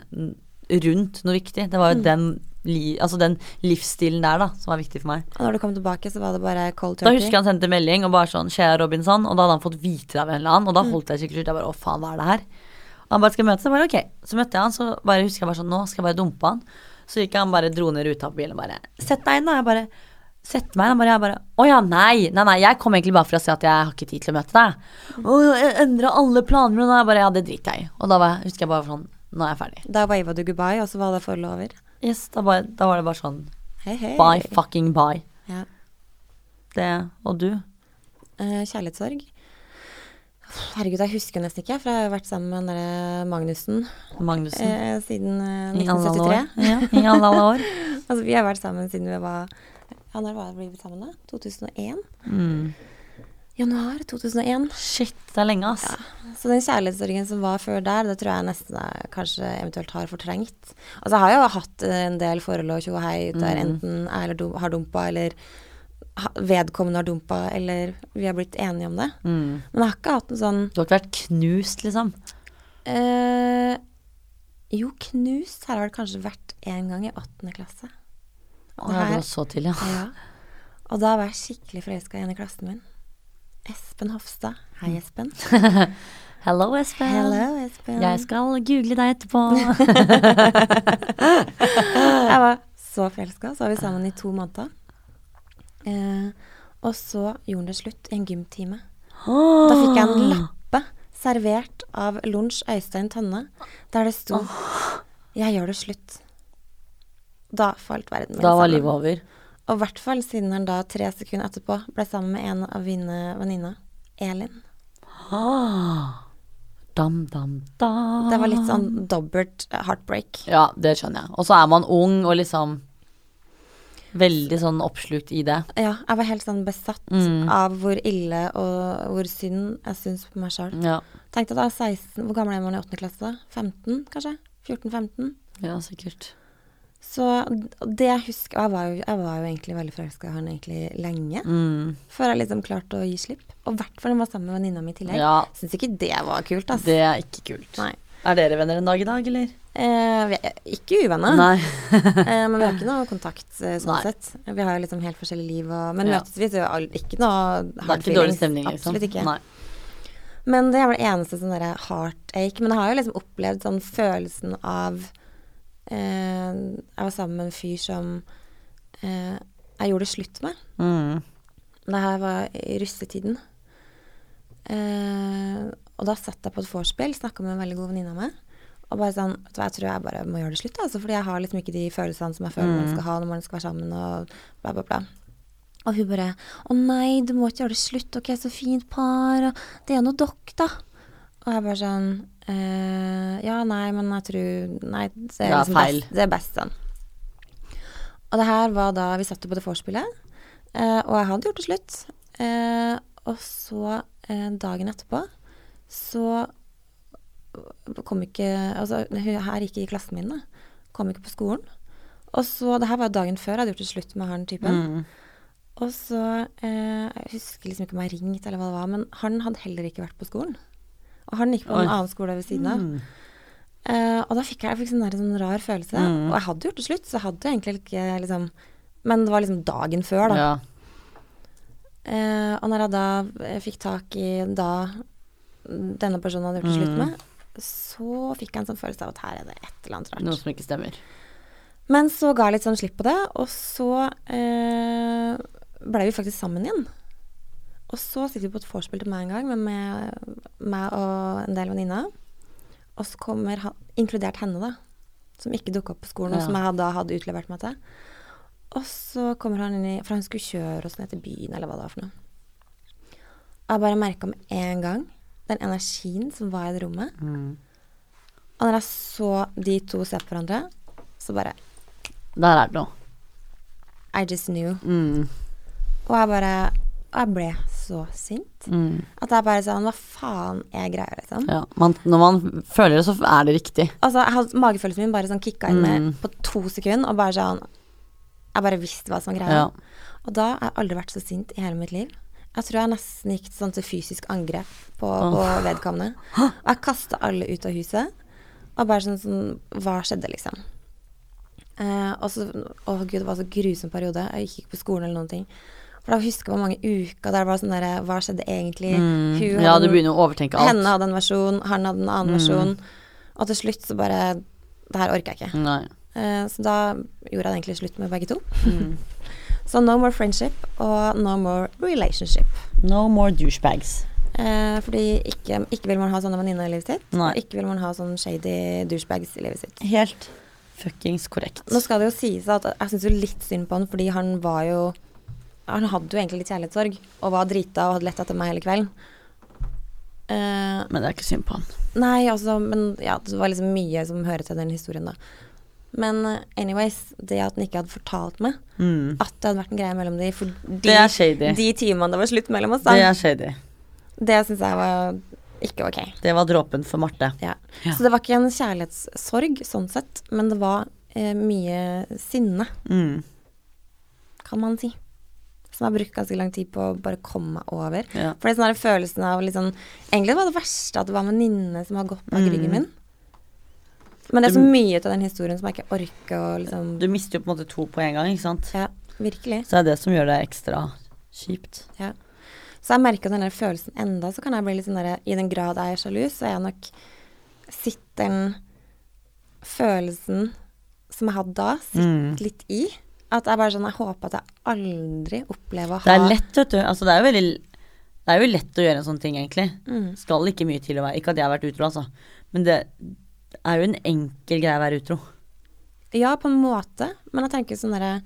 rundt noe viktig. Det var jo Mm. den, li, altså den livsstilen der da, som var viktig for meg. Og når du kom tilbake, så var det bare cold Da husker jeg han sendte melding og bare sånn Skjer Robinson? Og da hadde han fått vite det av en eller annen, og da Mm. holdt jeg skikkelig ut. Jeg bare å faen, hva er det her? Og han bare skal møtes? Jeg bare ok. Så møtte jeg han, så bare husker jeg bare sånn nå skal jeg bare dumpe han. Så gikk han bare dro ned ruta på bilen og bare sett deg inn, da. Jeg bare Sett meg inn. Jeg bare Å ja, nei. Nei, nei. Jeg kom egentlig bare for å si at jeg har ikke tid til å møte deg. Og jeg endra alle planer mine. Og jeg bare ja, det driter jeg i. Og da var jeg, husker jeg bare sånn Nå er jeg ferdig. Da wava du goodbye, og så var det forholdet over. Yes, da, bare, da var det bare sånn Hei, hei. bye fucking bye. Ja. Det Og du? Eh, kjærlighetssorg. Herregud, jeg husker nesten ikke, for jeg har vært sammen med den derre Magnussen Magnussen. eh, siden eh, I alle 1973. Ja, I alle, alle år. Altså, vi har vært sammen siden vi var Ja, når var vi sammen, da? 2001? Mm. Januar 2001. Shit, det er lenge, ass. Så den kjærlighetssorgen som var før der, det tror jeg nesten jeg kanskje eventuelt har fortrengt. Altså, jeg har jo hatt en del forhold og tjo og hei der Mm. enten jeg har dumpa, eller vedkommende har dumpa, eller vi har blitt enige om det. Mm. Men jeg har ikke hatt en sånn Du har ikke vært knust, liksom? eh, Jo, knust har jeg vel kanskje vært én gang i åttende klasse. Og, Ja, det var så til, ja. ja. og da var jeg skikkelig forelska i en i klassen min. Espen Hofstad. Hei, Espen. Hello, Espen. Hello, Espen. Jeg skal google deg etterpå. Jeg var så forelska. Så var vi sammen i to måneder. Eh, og så gjorde han det slutt i en gymtime. Da fikk jeg en lappe servert av Lunsj Øystein Tønne, der det sto 'Jeg gjør det slutt'. Da falt verden min Da var livet over. Og i hvert fall siden han da tre sekunder etterpå ble sammen med en av mine venninner, Elin. Ah. Dam, dam, dam. Det var litt sånn dobbelt heartbreak. Ja, det skjønner jeg. Og så er man ung og liksom veldig sånn oppslukt i det. Ja, jeg var helt sånn besatt Mm. av hvor ille og hvor synd jeg syns på meg sjøl. Ja, Tenkte da 16 Hvor gammel er man i 8. klasse da? 15, kanskje? 14-15? ja sikkert. Så det jeg husker Jeg var jo, jeg var jo egentlig veldig forelska i han egentlig lenge. Mm. Før jeg liksom klarte å gi slipp. Og i hvert fall når jeg var sammen med venninna mi i tillegg. Ja, Syns ikke det var kult, altså. det er ikke kult. Nei. Er dere venner en dag i dag, eller? Eh, vi er ikke uvenner, eh, men vi har ikke noe kontakt eh, sånn Nei. sett. Vi har liksom helt forskjellig liv, og, men Ja. møtes vi, så er jo ikke noe Det er ikke dårlig stemning, liksom. Absolutt ikke. Nei. Men det er vel det eneste sånn derre heartache. Men jeg har jo liksom opplevd sånn følelsen av eh, Jeg var sammen med en fyr som eh, jeg gjorde det slutt med. Mm. Det her var i russetiden. Eh, og da satt jeg på et vorspiel, snakka med en veldig god venninne av meg. Og bare sånn vet du Jeg tror jeg bare må gjøre det slutt, altså, fordi jeg har liksom ikke de følelsene som jeg føler man Mm. skal ha når man skal være sammen, og bla, bla, bla. Og hun bare 'Å nei, du må ikke gjøre det slutt, er så fint par', og 'det er nå dere, da'. Og jeg bare sånn eh, Ja, nei, men jeg tror Nei, det er, er liksom. Best, det er best sånn. Og det her var da vi satt på det vorspielet, eh, og jeg hadde gjort det slutt. Eh, og så eh, dagen etterpå så kom ikke Altså, hun her gikk i klassen min, da. Kom ikke på skolen. Og så Det her var dagen før jeg hadde gjort det slutt med han typen. Mm. Og så eh, Jeg husker liksom ikke om jeg ringte eller hva det var, men han hadde heller ikke vært på skolen. Og han gikk på en annen skole ved siden av. Mm. Uh, og da fikk jeg, jeg fikk sånn, der, sånn rar følelse. Mm. Og jeg hadde gjort det slutt, så jeg hadde jo egentlig ikke liksom Men det var liksom dagen før, da. Ja. Uh, og når jeg da jeg fikk tak i da denne personen hadde gjort det slutt Mm. med, så fikk jeg en sånn følelse av at her er det et eller annet rart. Noe som ikke stemmer. Men så ga jeg litt sånn slipp på det, og så eh, blei vi faktisk sammen igjen. Og så sitter vi på et vorspiel til meg en gang med meg, og en del venninner. Og så kommer han, inkludert henne, da, som ikke dukka opp på skolen, og Ja. som jeg da hadde utlevert meg til. Og så kommer han inn i For han skulle kjøre oss ned til byen, eller hva det var for noe. Og jeg bare merka med en gang den energien som var i det rommet. Mm. Og når jeg så de to se på hverandre, så bare Der er det noe. I just knew. Mm. Og jeg bare Og jeg ble så sint. Mm. At jeg bare sånn Hva faen er greia, liksom? Ja. Man, når man føler det, så er det riktig. Altså, jeg hadde, magefølelsen min bare sånn kicka inn med Mm. på to sekunder, og bare sånn Jeg bare visste hva som var greia. Ja. Og da har jeg aldri vært så sint i hele mitt liv. Jeg tror jeg nesten gikk sånn til fysisk angrep på, på vedkommende. Og jeg kasta alle ut av huset. Og bare sånn, sånn Hva skjedde, liksom? Eh, og så Å gud, det var så grusom periode. Jeg gikk ikke på skolen eller noen ting. For da husker jeg hvor mange uker der det var sånn derre Hva skjedde egentlig? Mm. Ja, du begynner å overtenke alt. Henne hadde en versjon, han hadde en annen Mm. versjon. Og til slutt så bare Det her orker jeg ikke. Nei. Uh, så da gjorde jeg egentlig slutt med begge to. Mm. Så no more friendship og no more relationship. No more douchebags. Uh, fordi ikke, ikke vil man ha sånne venninner i livet sitt. Nei. Ikke vil man ha sånn shady douchebags i livet sitt. Helt fuckings korrekt. Nå skal det jo sies at jeg syns jo litt synd på han, fordi han var jo Han hadde jo egentlig litt kjærlighetssorg, og var drita og hadde lett etter meg hele kvelden. Uh, Men det er ikke synd på han. Nei, altså, men ja, det var liksom mye som hører til den historien, da. Men eh, anyways, det at han ikke hadde fortalt meg Mm. at det hadde vært en greie mellom de for de, Det shady. de timene det var slutt mellom oss, da, Det er shady. det syns jeg var ikke ok. Det var dråpen for Marte. Ja. Ja. Så det var ikke en kjærlighetssorg sånn sett, men det var eh, mye sinne, Mm. kan man si. Som jeg har brukt ganske lang tid på å bare komme meg over. Ja. For det er sånn der følelsen av sånn Egentlig var det verste at det var en venninne som har gått bak Mm. ryggen min. Men det er så mye av den historien som jeg ikke orker å liksom Du mister jo på en måte to på en gang, ikke sant. Ja, virkelig. Så det er det som gjør det ekstra kjipt. Ja. Så jeg merker den der følelsen enda, så kan jeg bli litt sånn derre I den grad jeg er sjalu, så er jeg nok Sitter den følelsen som jeg hadde da, sitter Mm. litt i. At jeg bare sånn Jeg håper at jeg aldri opplever å ha Det er lett, vet du. Altså, det er jo veldig Det er jo lett å gjøre en sånn ting, egentlig. Mm. Skal ikke mye til å være Ikke at jeg har vært utro, altså. Men det er jo en enkel greie å være utro. Ja, på en måte, men jeg tenker sånn derre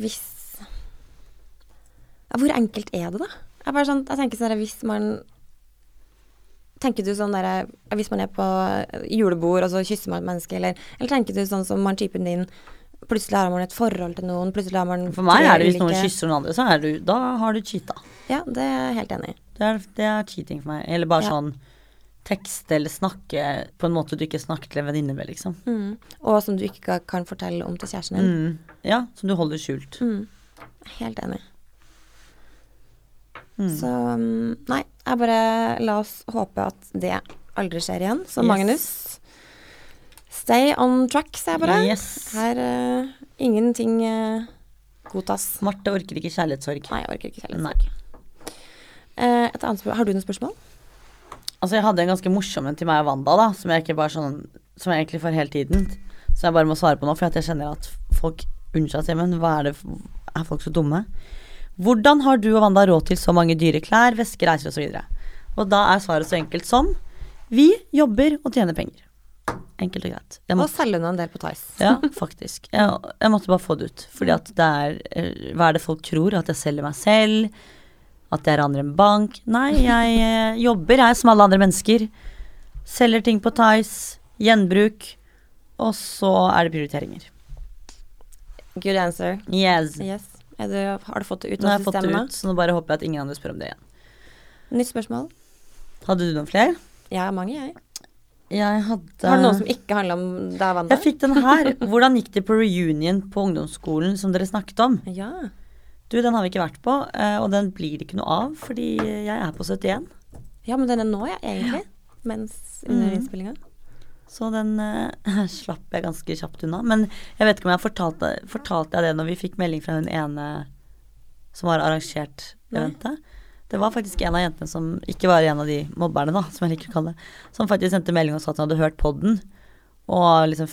Hvis ja, Hvor enkelt er det, da? Jeg, bare sånn, jeg tenker sånn derre Hvis man Tenker du sånn derre Hvis man er på julebord, og så kysser man et menneske, eller, eller tenker du sånn som man typen din Plutselig har man et forhold til noen, plutselig har man For meg er det hvis noen ulike- kysser noen andre, så er du Da har du cheata. Ja, det er jeg helt enig i. Det det er cheating for meg. Eller bare Ja. sånn tekste eller snakke på en måte du ikke snakker til en venninne med, liksom. Mm. Og som du ikke kan fortelle om til kjæresten din. Mm. Ja, som du holder skjult. Mm. Helt enig. Mm. Så mm, nei, jeg bare la oss håpe at det aldri skjer igjen. Så Yes. Magnus, stay on track, sier jeg bare. Yes. Her uh, ingenting uh, godtas. Marte orker ikke kjærlighetssorg. Nei, jeg orker ikke kjærlighetssorg. Uh, et annet spørsmål. Har du noen spørsmål? Altså, jeg hadde en ganske morsom en til meg og Wanda, da, som jeg ikke bare sånn Som jeg egentlig får hele tiden. Som jeg bare må svare på nå, for at jeg kjenner at folk Unnskyld Simen, er det Er folk så dumme? Hvordan har du og Wanda råd til så mange dyre klær, vesker, reiser osv.? Og da er svaret så enkelt som Vi jobber og tjener penger. Enkelt og greit. Jeg Og selge unna en del på Tice. ja, faktisk. Jeg, jeg måtte bare få det ut. Fordi at det er eh, Hva er det folk tror? At jeg selger meg selv? At jeg raner en bank? Nei, jeg eh, jobber, jeg, som alle andre mennesker. Selger ting på Tice. Gjenbruk. Og så er det prioriteringer. Good answer. Yes. Yes. Du, har du fått det ut av systemet? Nå har jeg fått det ut, så nå bare håper jeg at ingen andre spør om det igjen. Nytt spørsmål. Hadde du noen flere? Jeg har mange, jeg. Jeg hadde Har du noen som ikke handler om deg, Wanda? Jeg fikk den her. Hvordan gikk det på reunion på ungdomsskolen som dere snakket om? Ja. Du, den har vi ikke vært på, eh, og den blir det ikke noe av, fordi jeg er på 71. ja, men den er nå, ja, egentlig. Mens under mm. innspillinga. Så den uh, slapp jeg ganske kjapt unna. Men jeg vet ikke om jeg fortalte, fortalte jeg det når vi fikk melding fra hun ene som har arrangert eventet. Det var faktisk en av jentene som ikke var en av de mobberne, da, som jeg liker å kalle det, som faktisk sendte melding og sa at hun hadde hørt podden. Og liksom,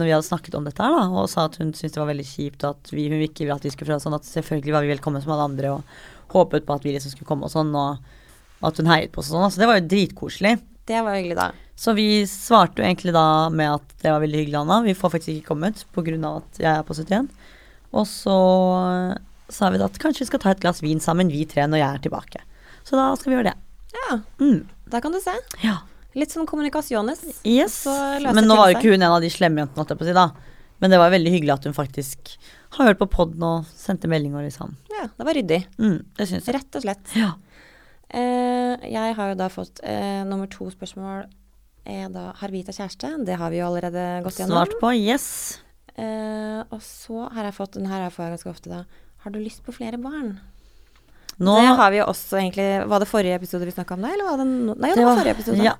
når vi hadde snakket om dette her, da, og sa at hun syntes det var veldig kjipt, og at vi, hun ikke ville at vi skulle prøve sånn, at selvfølgelig var vi velkommen som alle andre, og håpet på at vi liksom skulle komme og sånn, og at hun heiet på oss og sånn. Så det var jo dritkoselig. Det var hyggelig, da. Så vi svarte jo egentlig da med at det var veldig hyggelig, Anna. Vi får faktisk ikke kommet pga. at jeg er på 71. Og så sa vi da at kanskje vi skal ta et glass vin sammen, vi tre, når jeg er tilbake. Så da skal vi gjøre det. Ja, Mm. der kan du se. Ja. Litt sånn kommunikasjones. Yes. Så Men nå var jo ikke hun en av de slemme jentene, da. Men det var veldig hyggelig at hun faktisk har hørt på poden og sendte melding og liksom. Ja, det var ryddig. Mm, det syns jeg. Rett og slett. Ja. Eh, jeg har jo da fått eh, nummer to spørsmål er da Har Vita kjæreste? Det har vi jo allerede gått gjennom. Svart på. Yes. Eh, og så har jeg fått Den her får jeg ganske ofte, da. Har du lyst på flere barn? Nå Det har vi jo også egentlig Var det forrige episode vi snakka om det, eller var det no Nei, det, var forrige episode. Ja.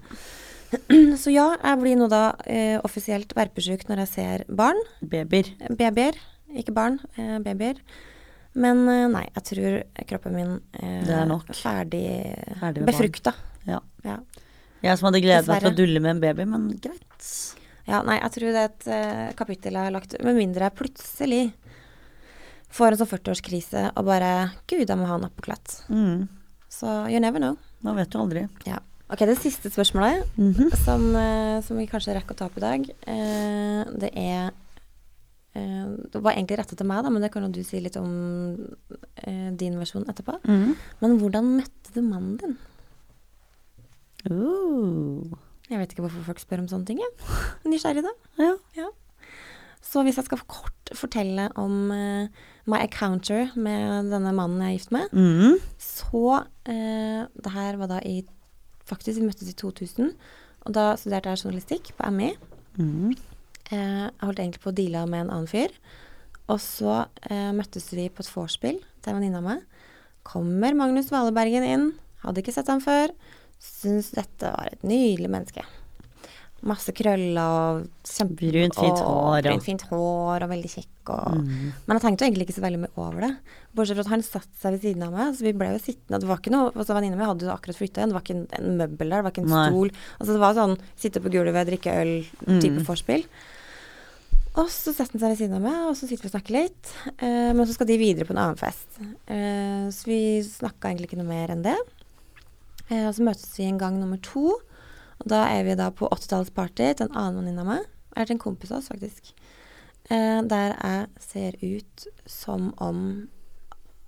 Så ja, jeg blir nå da eh, offisielt verpesjuk når jeg ser barn. Babyer. Babyer. Ikke barn, eh, babyer. Men eh, nei, jeg tror kroppen min eh, Det er nok. ferdig, Ferdig befrukta. Ja. Ja. Jeg som hadde gledet meg til å dulle med en baby, men greit. ja, nei, jeg tror det er et eh, kapittel jeg har lagt Med mindre jeg plutselig får en sånn 40-årskrise og bare Gud, jeg må ha en appåklatt. Mm. Så you never know. Man vet du aldri. Ja. Ok, det siste spørsmålet Mhm. som, eh, som vi kanskje rekker å ta opp i dag, eh, det er eh, Det var egentlig rettet til meg, da, men det kan jo du si litt om eh, din versjon etterpå. Mm. Men hvordan møtte du mannen din? Uh. Jeg vet ikke hvorfor folk spør om sånne ting. Jeg. Nysgjerrig, da. Ja. Så hvis jeg skal kort fortelle om eh, my encounter med denne mannen jeg er gift med, Mm. så eh, Det her var da i Faktisk, vi møttes i 2000. Og da studerte jeg journalistikk på MI. Mm. Eh, jeg holdt egentlig på å deale med en annen fyr. Og så eh, møttes vi på et vorspiel til en venninne av meg. Kommer Magnus Valebergen inn. Hadde ikke sett ham før. Syns dette var et nydelig menneske. Masse krøller og kjempebrunt, fint hår. Brunt, fint hår og veldig kjekk. Og, mm. Men jeg tenkte jo egentlig ikke så veldig mye over det. Bortsett fra at han satte seg ved siden av meg, så vi ble jo sittende. Det var ikke noe, altså Venninna mi hadde jo akkurat flytta igjen, det var ikke en, en møbel der, det var ikke en Nei. stol. Altså Det var sånn sitte på gulvet, drikke øl-type Mm. forspill. Og så setter han seg ved siden av meg, og så sitter vi og snakker litt. Eh, men så skal de videre på en annen fest. Eh, så vi snakka egentlig ikke noe mer enn det. Eh, og så møtes vi en gang nummer to. Og da er vi da på 80-tallsparty til en annen venninne av meg. Eller til en kompis av oss, faktisk. Eh, der jeg ser ut som om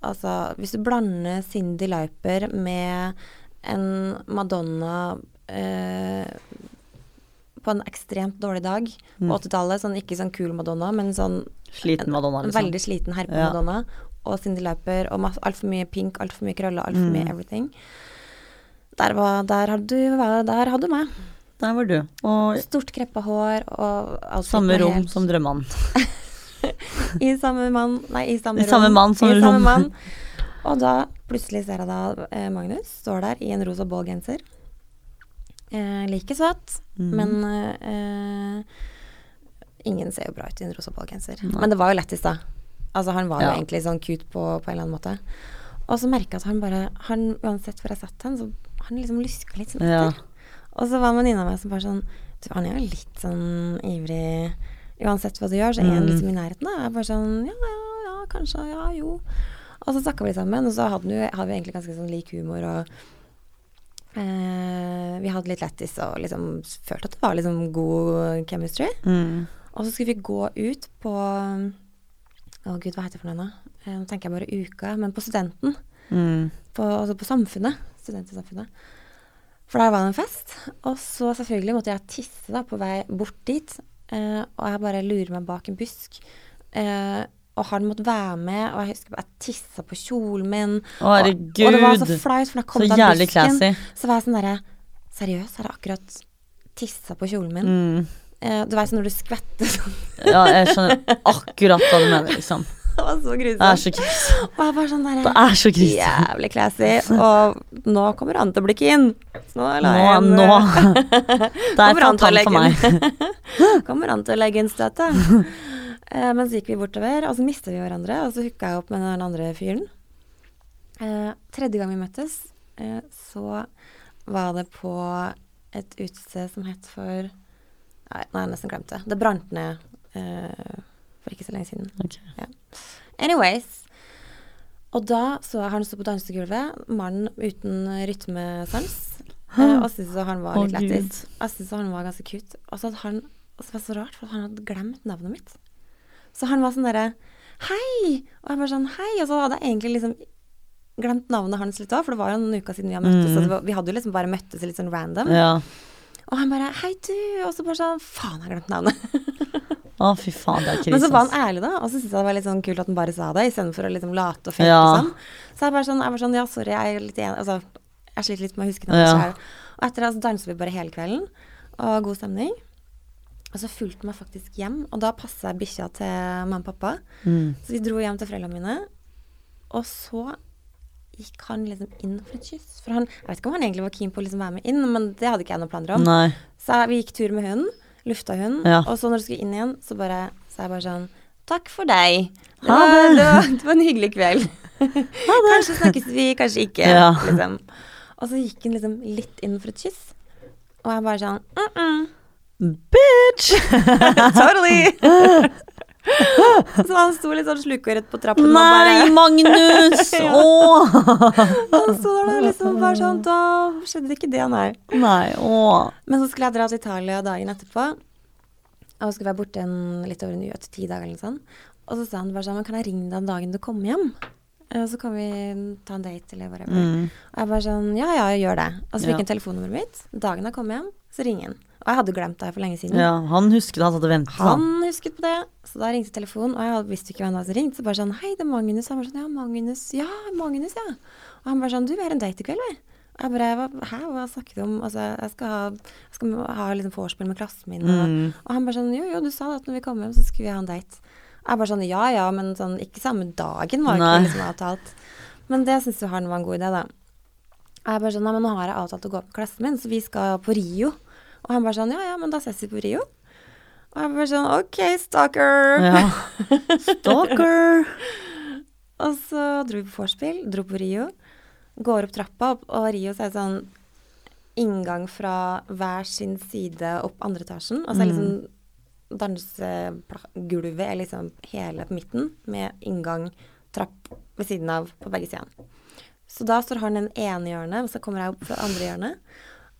Altså, hvis du blander Cindy Lauper med en Madonna eh, på en ekstremt dårlig dag på Mm. 80-tallet, sånn ikke sånn kul Madonna, men sånn Sliten Madonna, en liksom. veldig sliten Ja. herpe-Madonna. Og Cindy Lauper og altfor mye pink, altfor mye krøller, altfor Mm. mye everything. Der, var, der, hadde du, der hadde du meg. Der var du. Og Stort kreppa hår og samme rom helt- som drømmemannen. I samme mann Nei, i samme I rom. mann som I samme mann. Og da plutselig ser jeg da eh, Magnus står der i en rosa ballgenser. Eh, like søt, mm. men eh, ingen ser jo bra ut i en rosa ballgenser. Men det var jo lettest, da. Altså, han var Ja. jo egentlig sånn cute på, på en eller annen måte. Og så merka jeg at han bare han, Uansett hvor jeg satt hen, så han liksom luska litt sånn Ja. etter. Og så var en venninne av meg som bare sånn Du, han er jo litt sånn ivrig Uansett hva du gjør, så er han Mm. liksom i nærheten. Da. Jeg bare sånn Ja, ja, ja, kanskje. Ja, jo. Og så snakka vi litt sammen, og så hadde, vi, hadde vi egentlig ganske sånn lik humor og eh, Vi hadde litt lættis og liksom følte at det var liksom god chemistry. Mm. Og så skulle vi gå ut på Å gud, hva heter det for noe nå? Eh, Nå tenker jeg bare uka, men på Studenten. Mm. På, altså på Samfunnet. Studentsamfunnet. For der var det en fest. Og så selvfølgelig måtte jeg tisse da på vei bort dit. Eh, og jeg bare lurer meg bak en busk. Eh, og han måtte være med, og jeg husker jeg tissa på kjolen min. Å. Og, og det var så flaut, for da kom Så jævlig busken, classy. så var jeg sånn derre Seriøst, har jeg akkurat tissa på kjolen min? Mm. Eh, du veit sånn når du skvetter sånn. Ja, jeg skjønner akkurat hva du mener, liksom. Det var så Det er så grusomt. Og jeg bare sånn der, Det er så grusomt. Jævlig classy. Og nå kommer han til å bli keen. Nå Nå, en- nå Det er legge for meg. Kommer han til å legge inn støtet? Eh, men så gikk vi bortover, og så mister vi hverandre. Og så hooka jeg opp med den andre fyren. Eh, tredje gang vi møttes, eh, så var det på et utested som het for Nei, nå har jeg nesten glemt det. Det brant ned eh, for ikke så lenge siden. Ok. Anyways. Og da så jeg han stå på dansegulvet, mannen uten rytmesans. Eh, og syntes han var litt Gud. lættis. Jeg syntes han var ganske cute. Og så hadde han og så var det så rart, for han hadde glemt navnet mitt. Så han var sånn derre Hei! Og jeg bare sånn Hei! Og så hadde jeg egentlig liksom glemt navnet hans litt òg, for det var jo noen uker siden vi hadde møttes. Mm. Var, vi hadde jo liksom bare møttes litt sånn random. Ja. Og han bare Hei, du! Og så bare sånn Faen, jeg har glemt navnet. Å, fy faen, det er krise. Men så var han ærlig, da. Og så syntes jeg det var litt sånn kult at han bare sa det, istedenfor å liksom late og fake. Ja. sånn. Så jeg bare sånn, jeg var sånn Ja, sorry, jeg er litt enig Altså, jeg sliter litt med å huske navnet Ja. Og etter det så danset vi bare hele kvelden, og god stemning. Og så fulgte han meg faktisk hjem, og da passa jeg bikkja til mamma og pappa. Mm. Så vi dro hjem til foreldrene mine, og så gikk han liksom inn for et kyss. For han, jeg vet ikke om han egentlig var keen på å liksom være med inn, men det hadde ikke jeg noen planer om. Nei. Så vi gikk tur med hunden, lufta hun. Ja. og så når du skulle inn igjen, så bare så jeg bare sånn Takk for deg. Det Ha var, det. det var, det var en hyggelig kveld. Kanskje snakkes vi, kanskje ikke. Ja. Liksom. Og så gikk hun liksom litt inn for et kyss. Og jeg bare sånn mm -mm, Bitch! Totally! så han sto litt sånn slukåret på trappen og Nei, bare Magnus! Ja. Åh! Han sto der liksom bare sånn Da skjedde ikke det, nei. Nei, åh. Men så skulle jeg dra til Italia dagen etterpå. Og skulle være borte en, litt over en uke, ti dager eller noe sånt. Og så sa han bare sånn Men kan jeg ringe deg den dagen du kommer hjem? Og Så kan vi ta en date eller whatever. Mm. Og jeg bare sånn Ja, ja, gjør det. Og så fikk Ja. han telefonnummeret mitt. Dagen jeg kom hjem, så ringer han. Og jeg hadde glemt det for lenge siden. Ja, han husket han hadde ventet. Han husket på det, så da ringte telefonen, og jeg visste ikke hvem det som ringte. Så bare sånn Hei, det er Magnus. Han bare sånn Ja, Magnus. Ja, Magnus, ja. Og han bare sånn Du, vi har en date i kveld, vi. Og jeg bare Hæ, hva snakker du om? Altså, jeg skal ha, jeg skal ha liksom vorspiel med klassen min. Og, Mm. og han bare sånn Jo, jo, du sa det at når vi kom hjem, så skulle vi ha en date. Jeg bare sånn Ja ja, men sånn ikke samme dagen var ikke liksom avtalt. Men det syns jo han var en god idé, da. Jeg bare sånn Nei, men nå har jeg avtalt å gå på klassen min, så vi skal på Rio. Og han bare sånn Ja ja, men da ses vi på Rio. Og jeg bare sånn OK, stalker. Ja. Stalker. Og så dro vi på vorspiel, dro på Rio. Går opp trappa, og Rio så er det sånn inngang fra hver sin side opp andre etasjen. Og så er Mm. liksom dansegulvet er liksom hele på midten, med inngang, trapp ved siden av på begge sider. Så da står han i den ene hjørnet, og så kommer jeg opp fra andre hjørnet.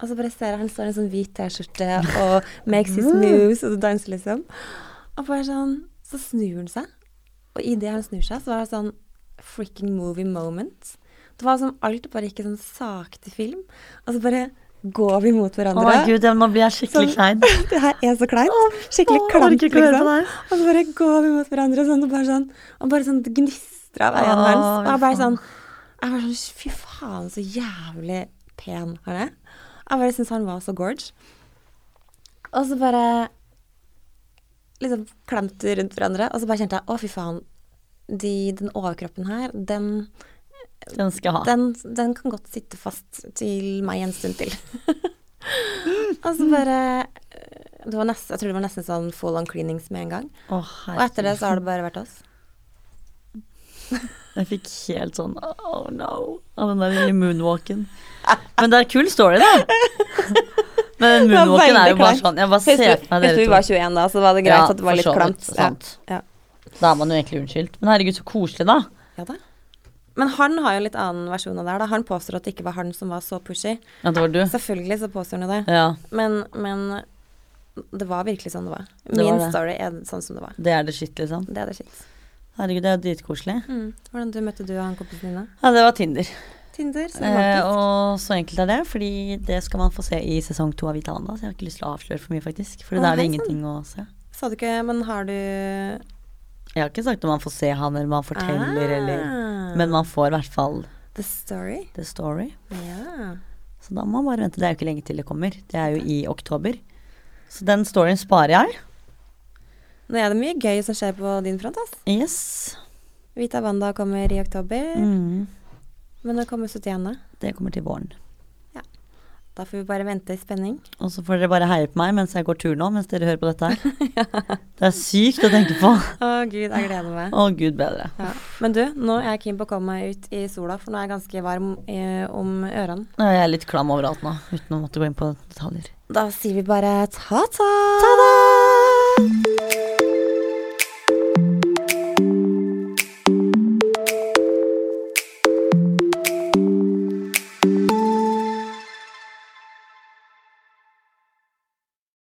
Og så bare ser jeg han står i en sånn hvit T-skjorte og makes his moves, og danser liksom. Og bare sånn Så snur han seg. Og idet han snur seg, så var det sånn freaking movie moment. Det var som alt bare gikk i sånn sakte film. Og så bare går vi mot Å oh, gud, ja, nå blir jeg skikkelig Sånn. klein. det her er så kleint. Skikkelig oh, klamt, liksom. Og så bare går vi mot hverandre sånn, og bare sånn Og bare sånn gnistrer av øynene hans. Og jeg bare sånn Jeg var sånn Fy faen, så jævlig pen han er. Jeg bare syntes han var så gorge. Og så bare liksom klemte rundt hverandre, og så bare kjente jeg å, fy faen. De, den overkroppen her, den, Den skal ha. den, den kan godt sitte fast til meg en stund til. Og så bare det var nest, Jeg tror det var nesten sånn full on cleanings med en gang. Å, Og etter det så har det bare vært oss. Jeg fikk helt sånn oh no av den der lille moonwalken. Men det er kul story, da. Men moonwalken er jo bare sånn Jeg bare ser for meg husk Hvis vi var 21 da, så var det greit at det var litt klamt. Ja. Ja. Da er man jo egentlig unnskyldt. Men herregud, så koselig, da. ja da. Men han har jo en litt annen versjon av det her. da. Han påstår at det ikke var han som var så pushy. Ja, det var du. Selvfølgelig så påstår han jo det. Ja, Men, men det var virkelig sånn det var. Det var Min det. story er sånn som det var. det er det shit, liksom. Det er det shit. Herregud, det er dritkoselig. Mm. Hvordan du møtte du og han kompisen din, da? Ja, det var Tinder. Tinder? Så Eh, og så enkelt er det, fordi det skal man få se i sesong to av Vita Wanda. Så jeg har ikke lyst til å avsløre for mye, faktisk. For da er det ingenting å se. Sa du ikke Men har du Jeg har ikke sagt om man får se han, eller man forteller, eller Ah, Men man får i hvert fall The story? the story. Ja. Så da må man bare vente. Det er jo ikke lenge til det kommer. Det er jo i oktober. Så den storyen sparer jeg. Nå er det mye gøy som skjer på din front, ass. Yes. Vita Wanda kommer i oktober. Mm. Men når kommer 71. Det kommer til våren. Da får vi bare vente i spenning. Og så får dere bare heie på meg mens jeg går tur nå, mens dere hører på dette her. Det er sykt å tenke på. Å gud, jeg gleder meg. Å, gud bedre. Ja. Men du, nå er jeg keen på å komme meg ut i sola, for nå er jeg ganske varm i, om ørene. Jeg er litt klam overalt nå, uten å måtte gå inn på detaljer. Da sier vi bare ta-ta! Ta-da!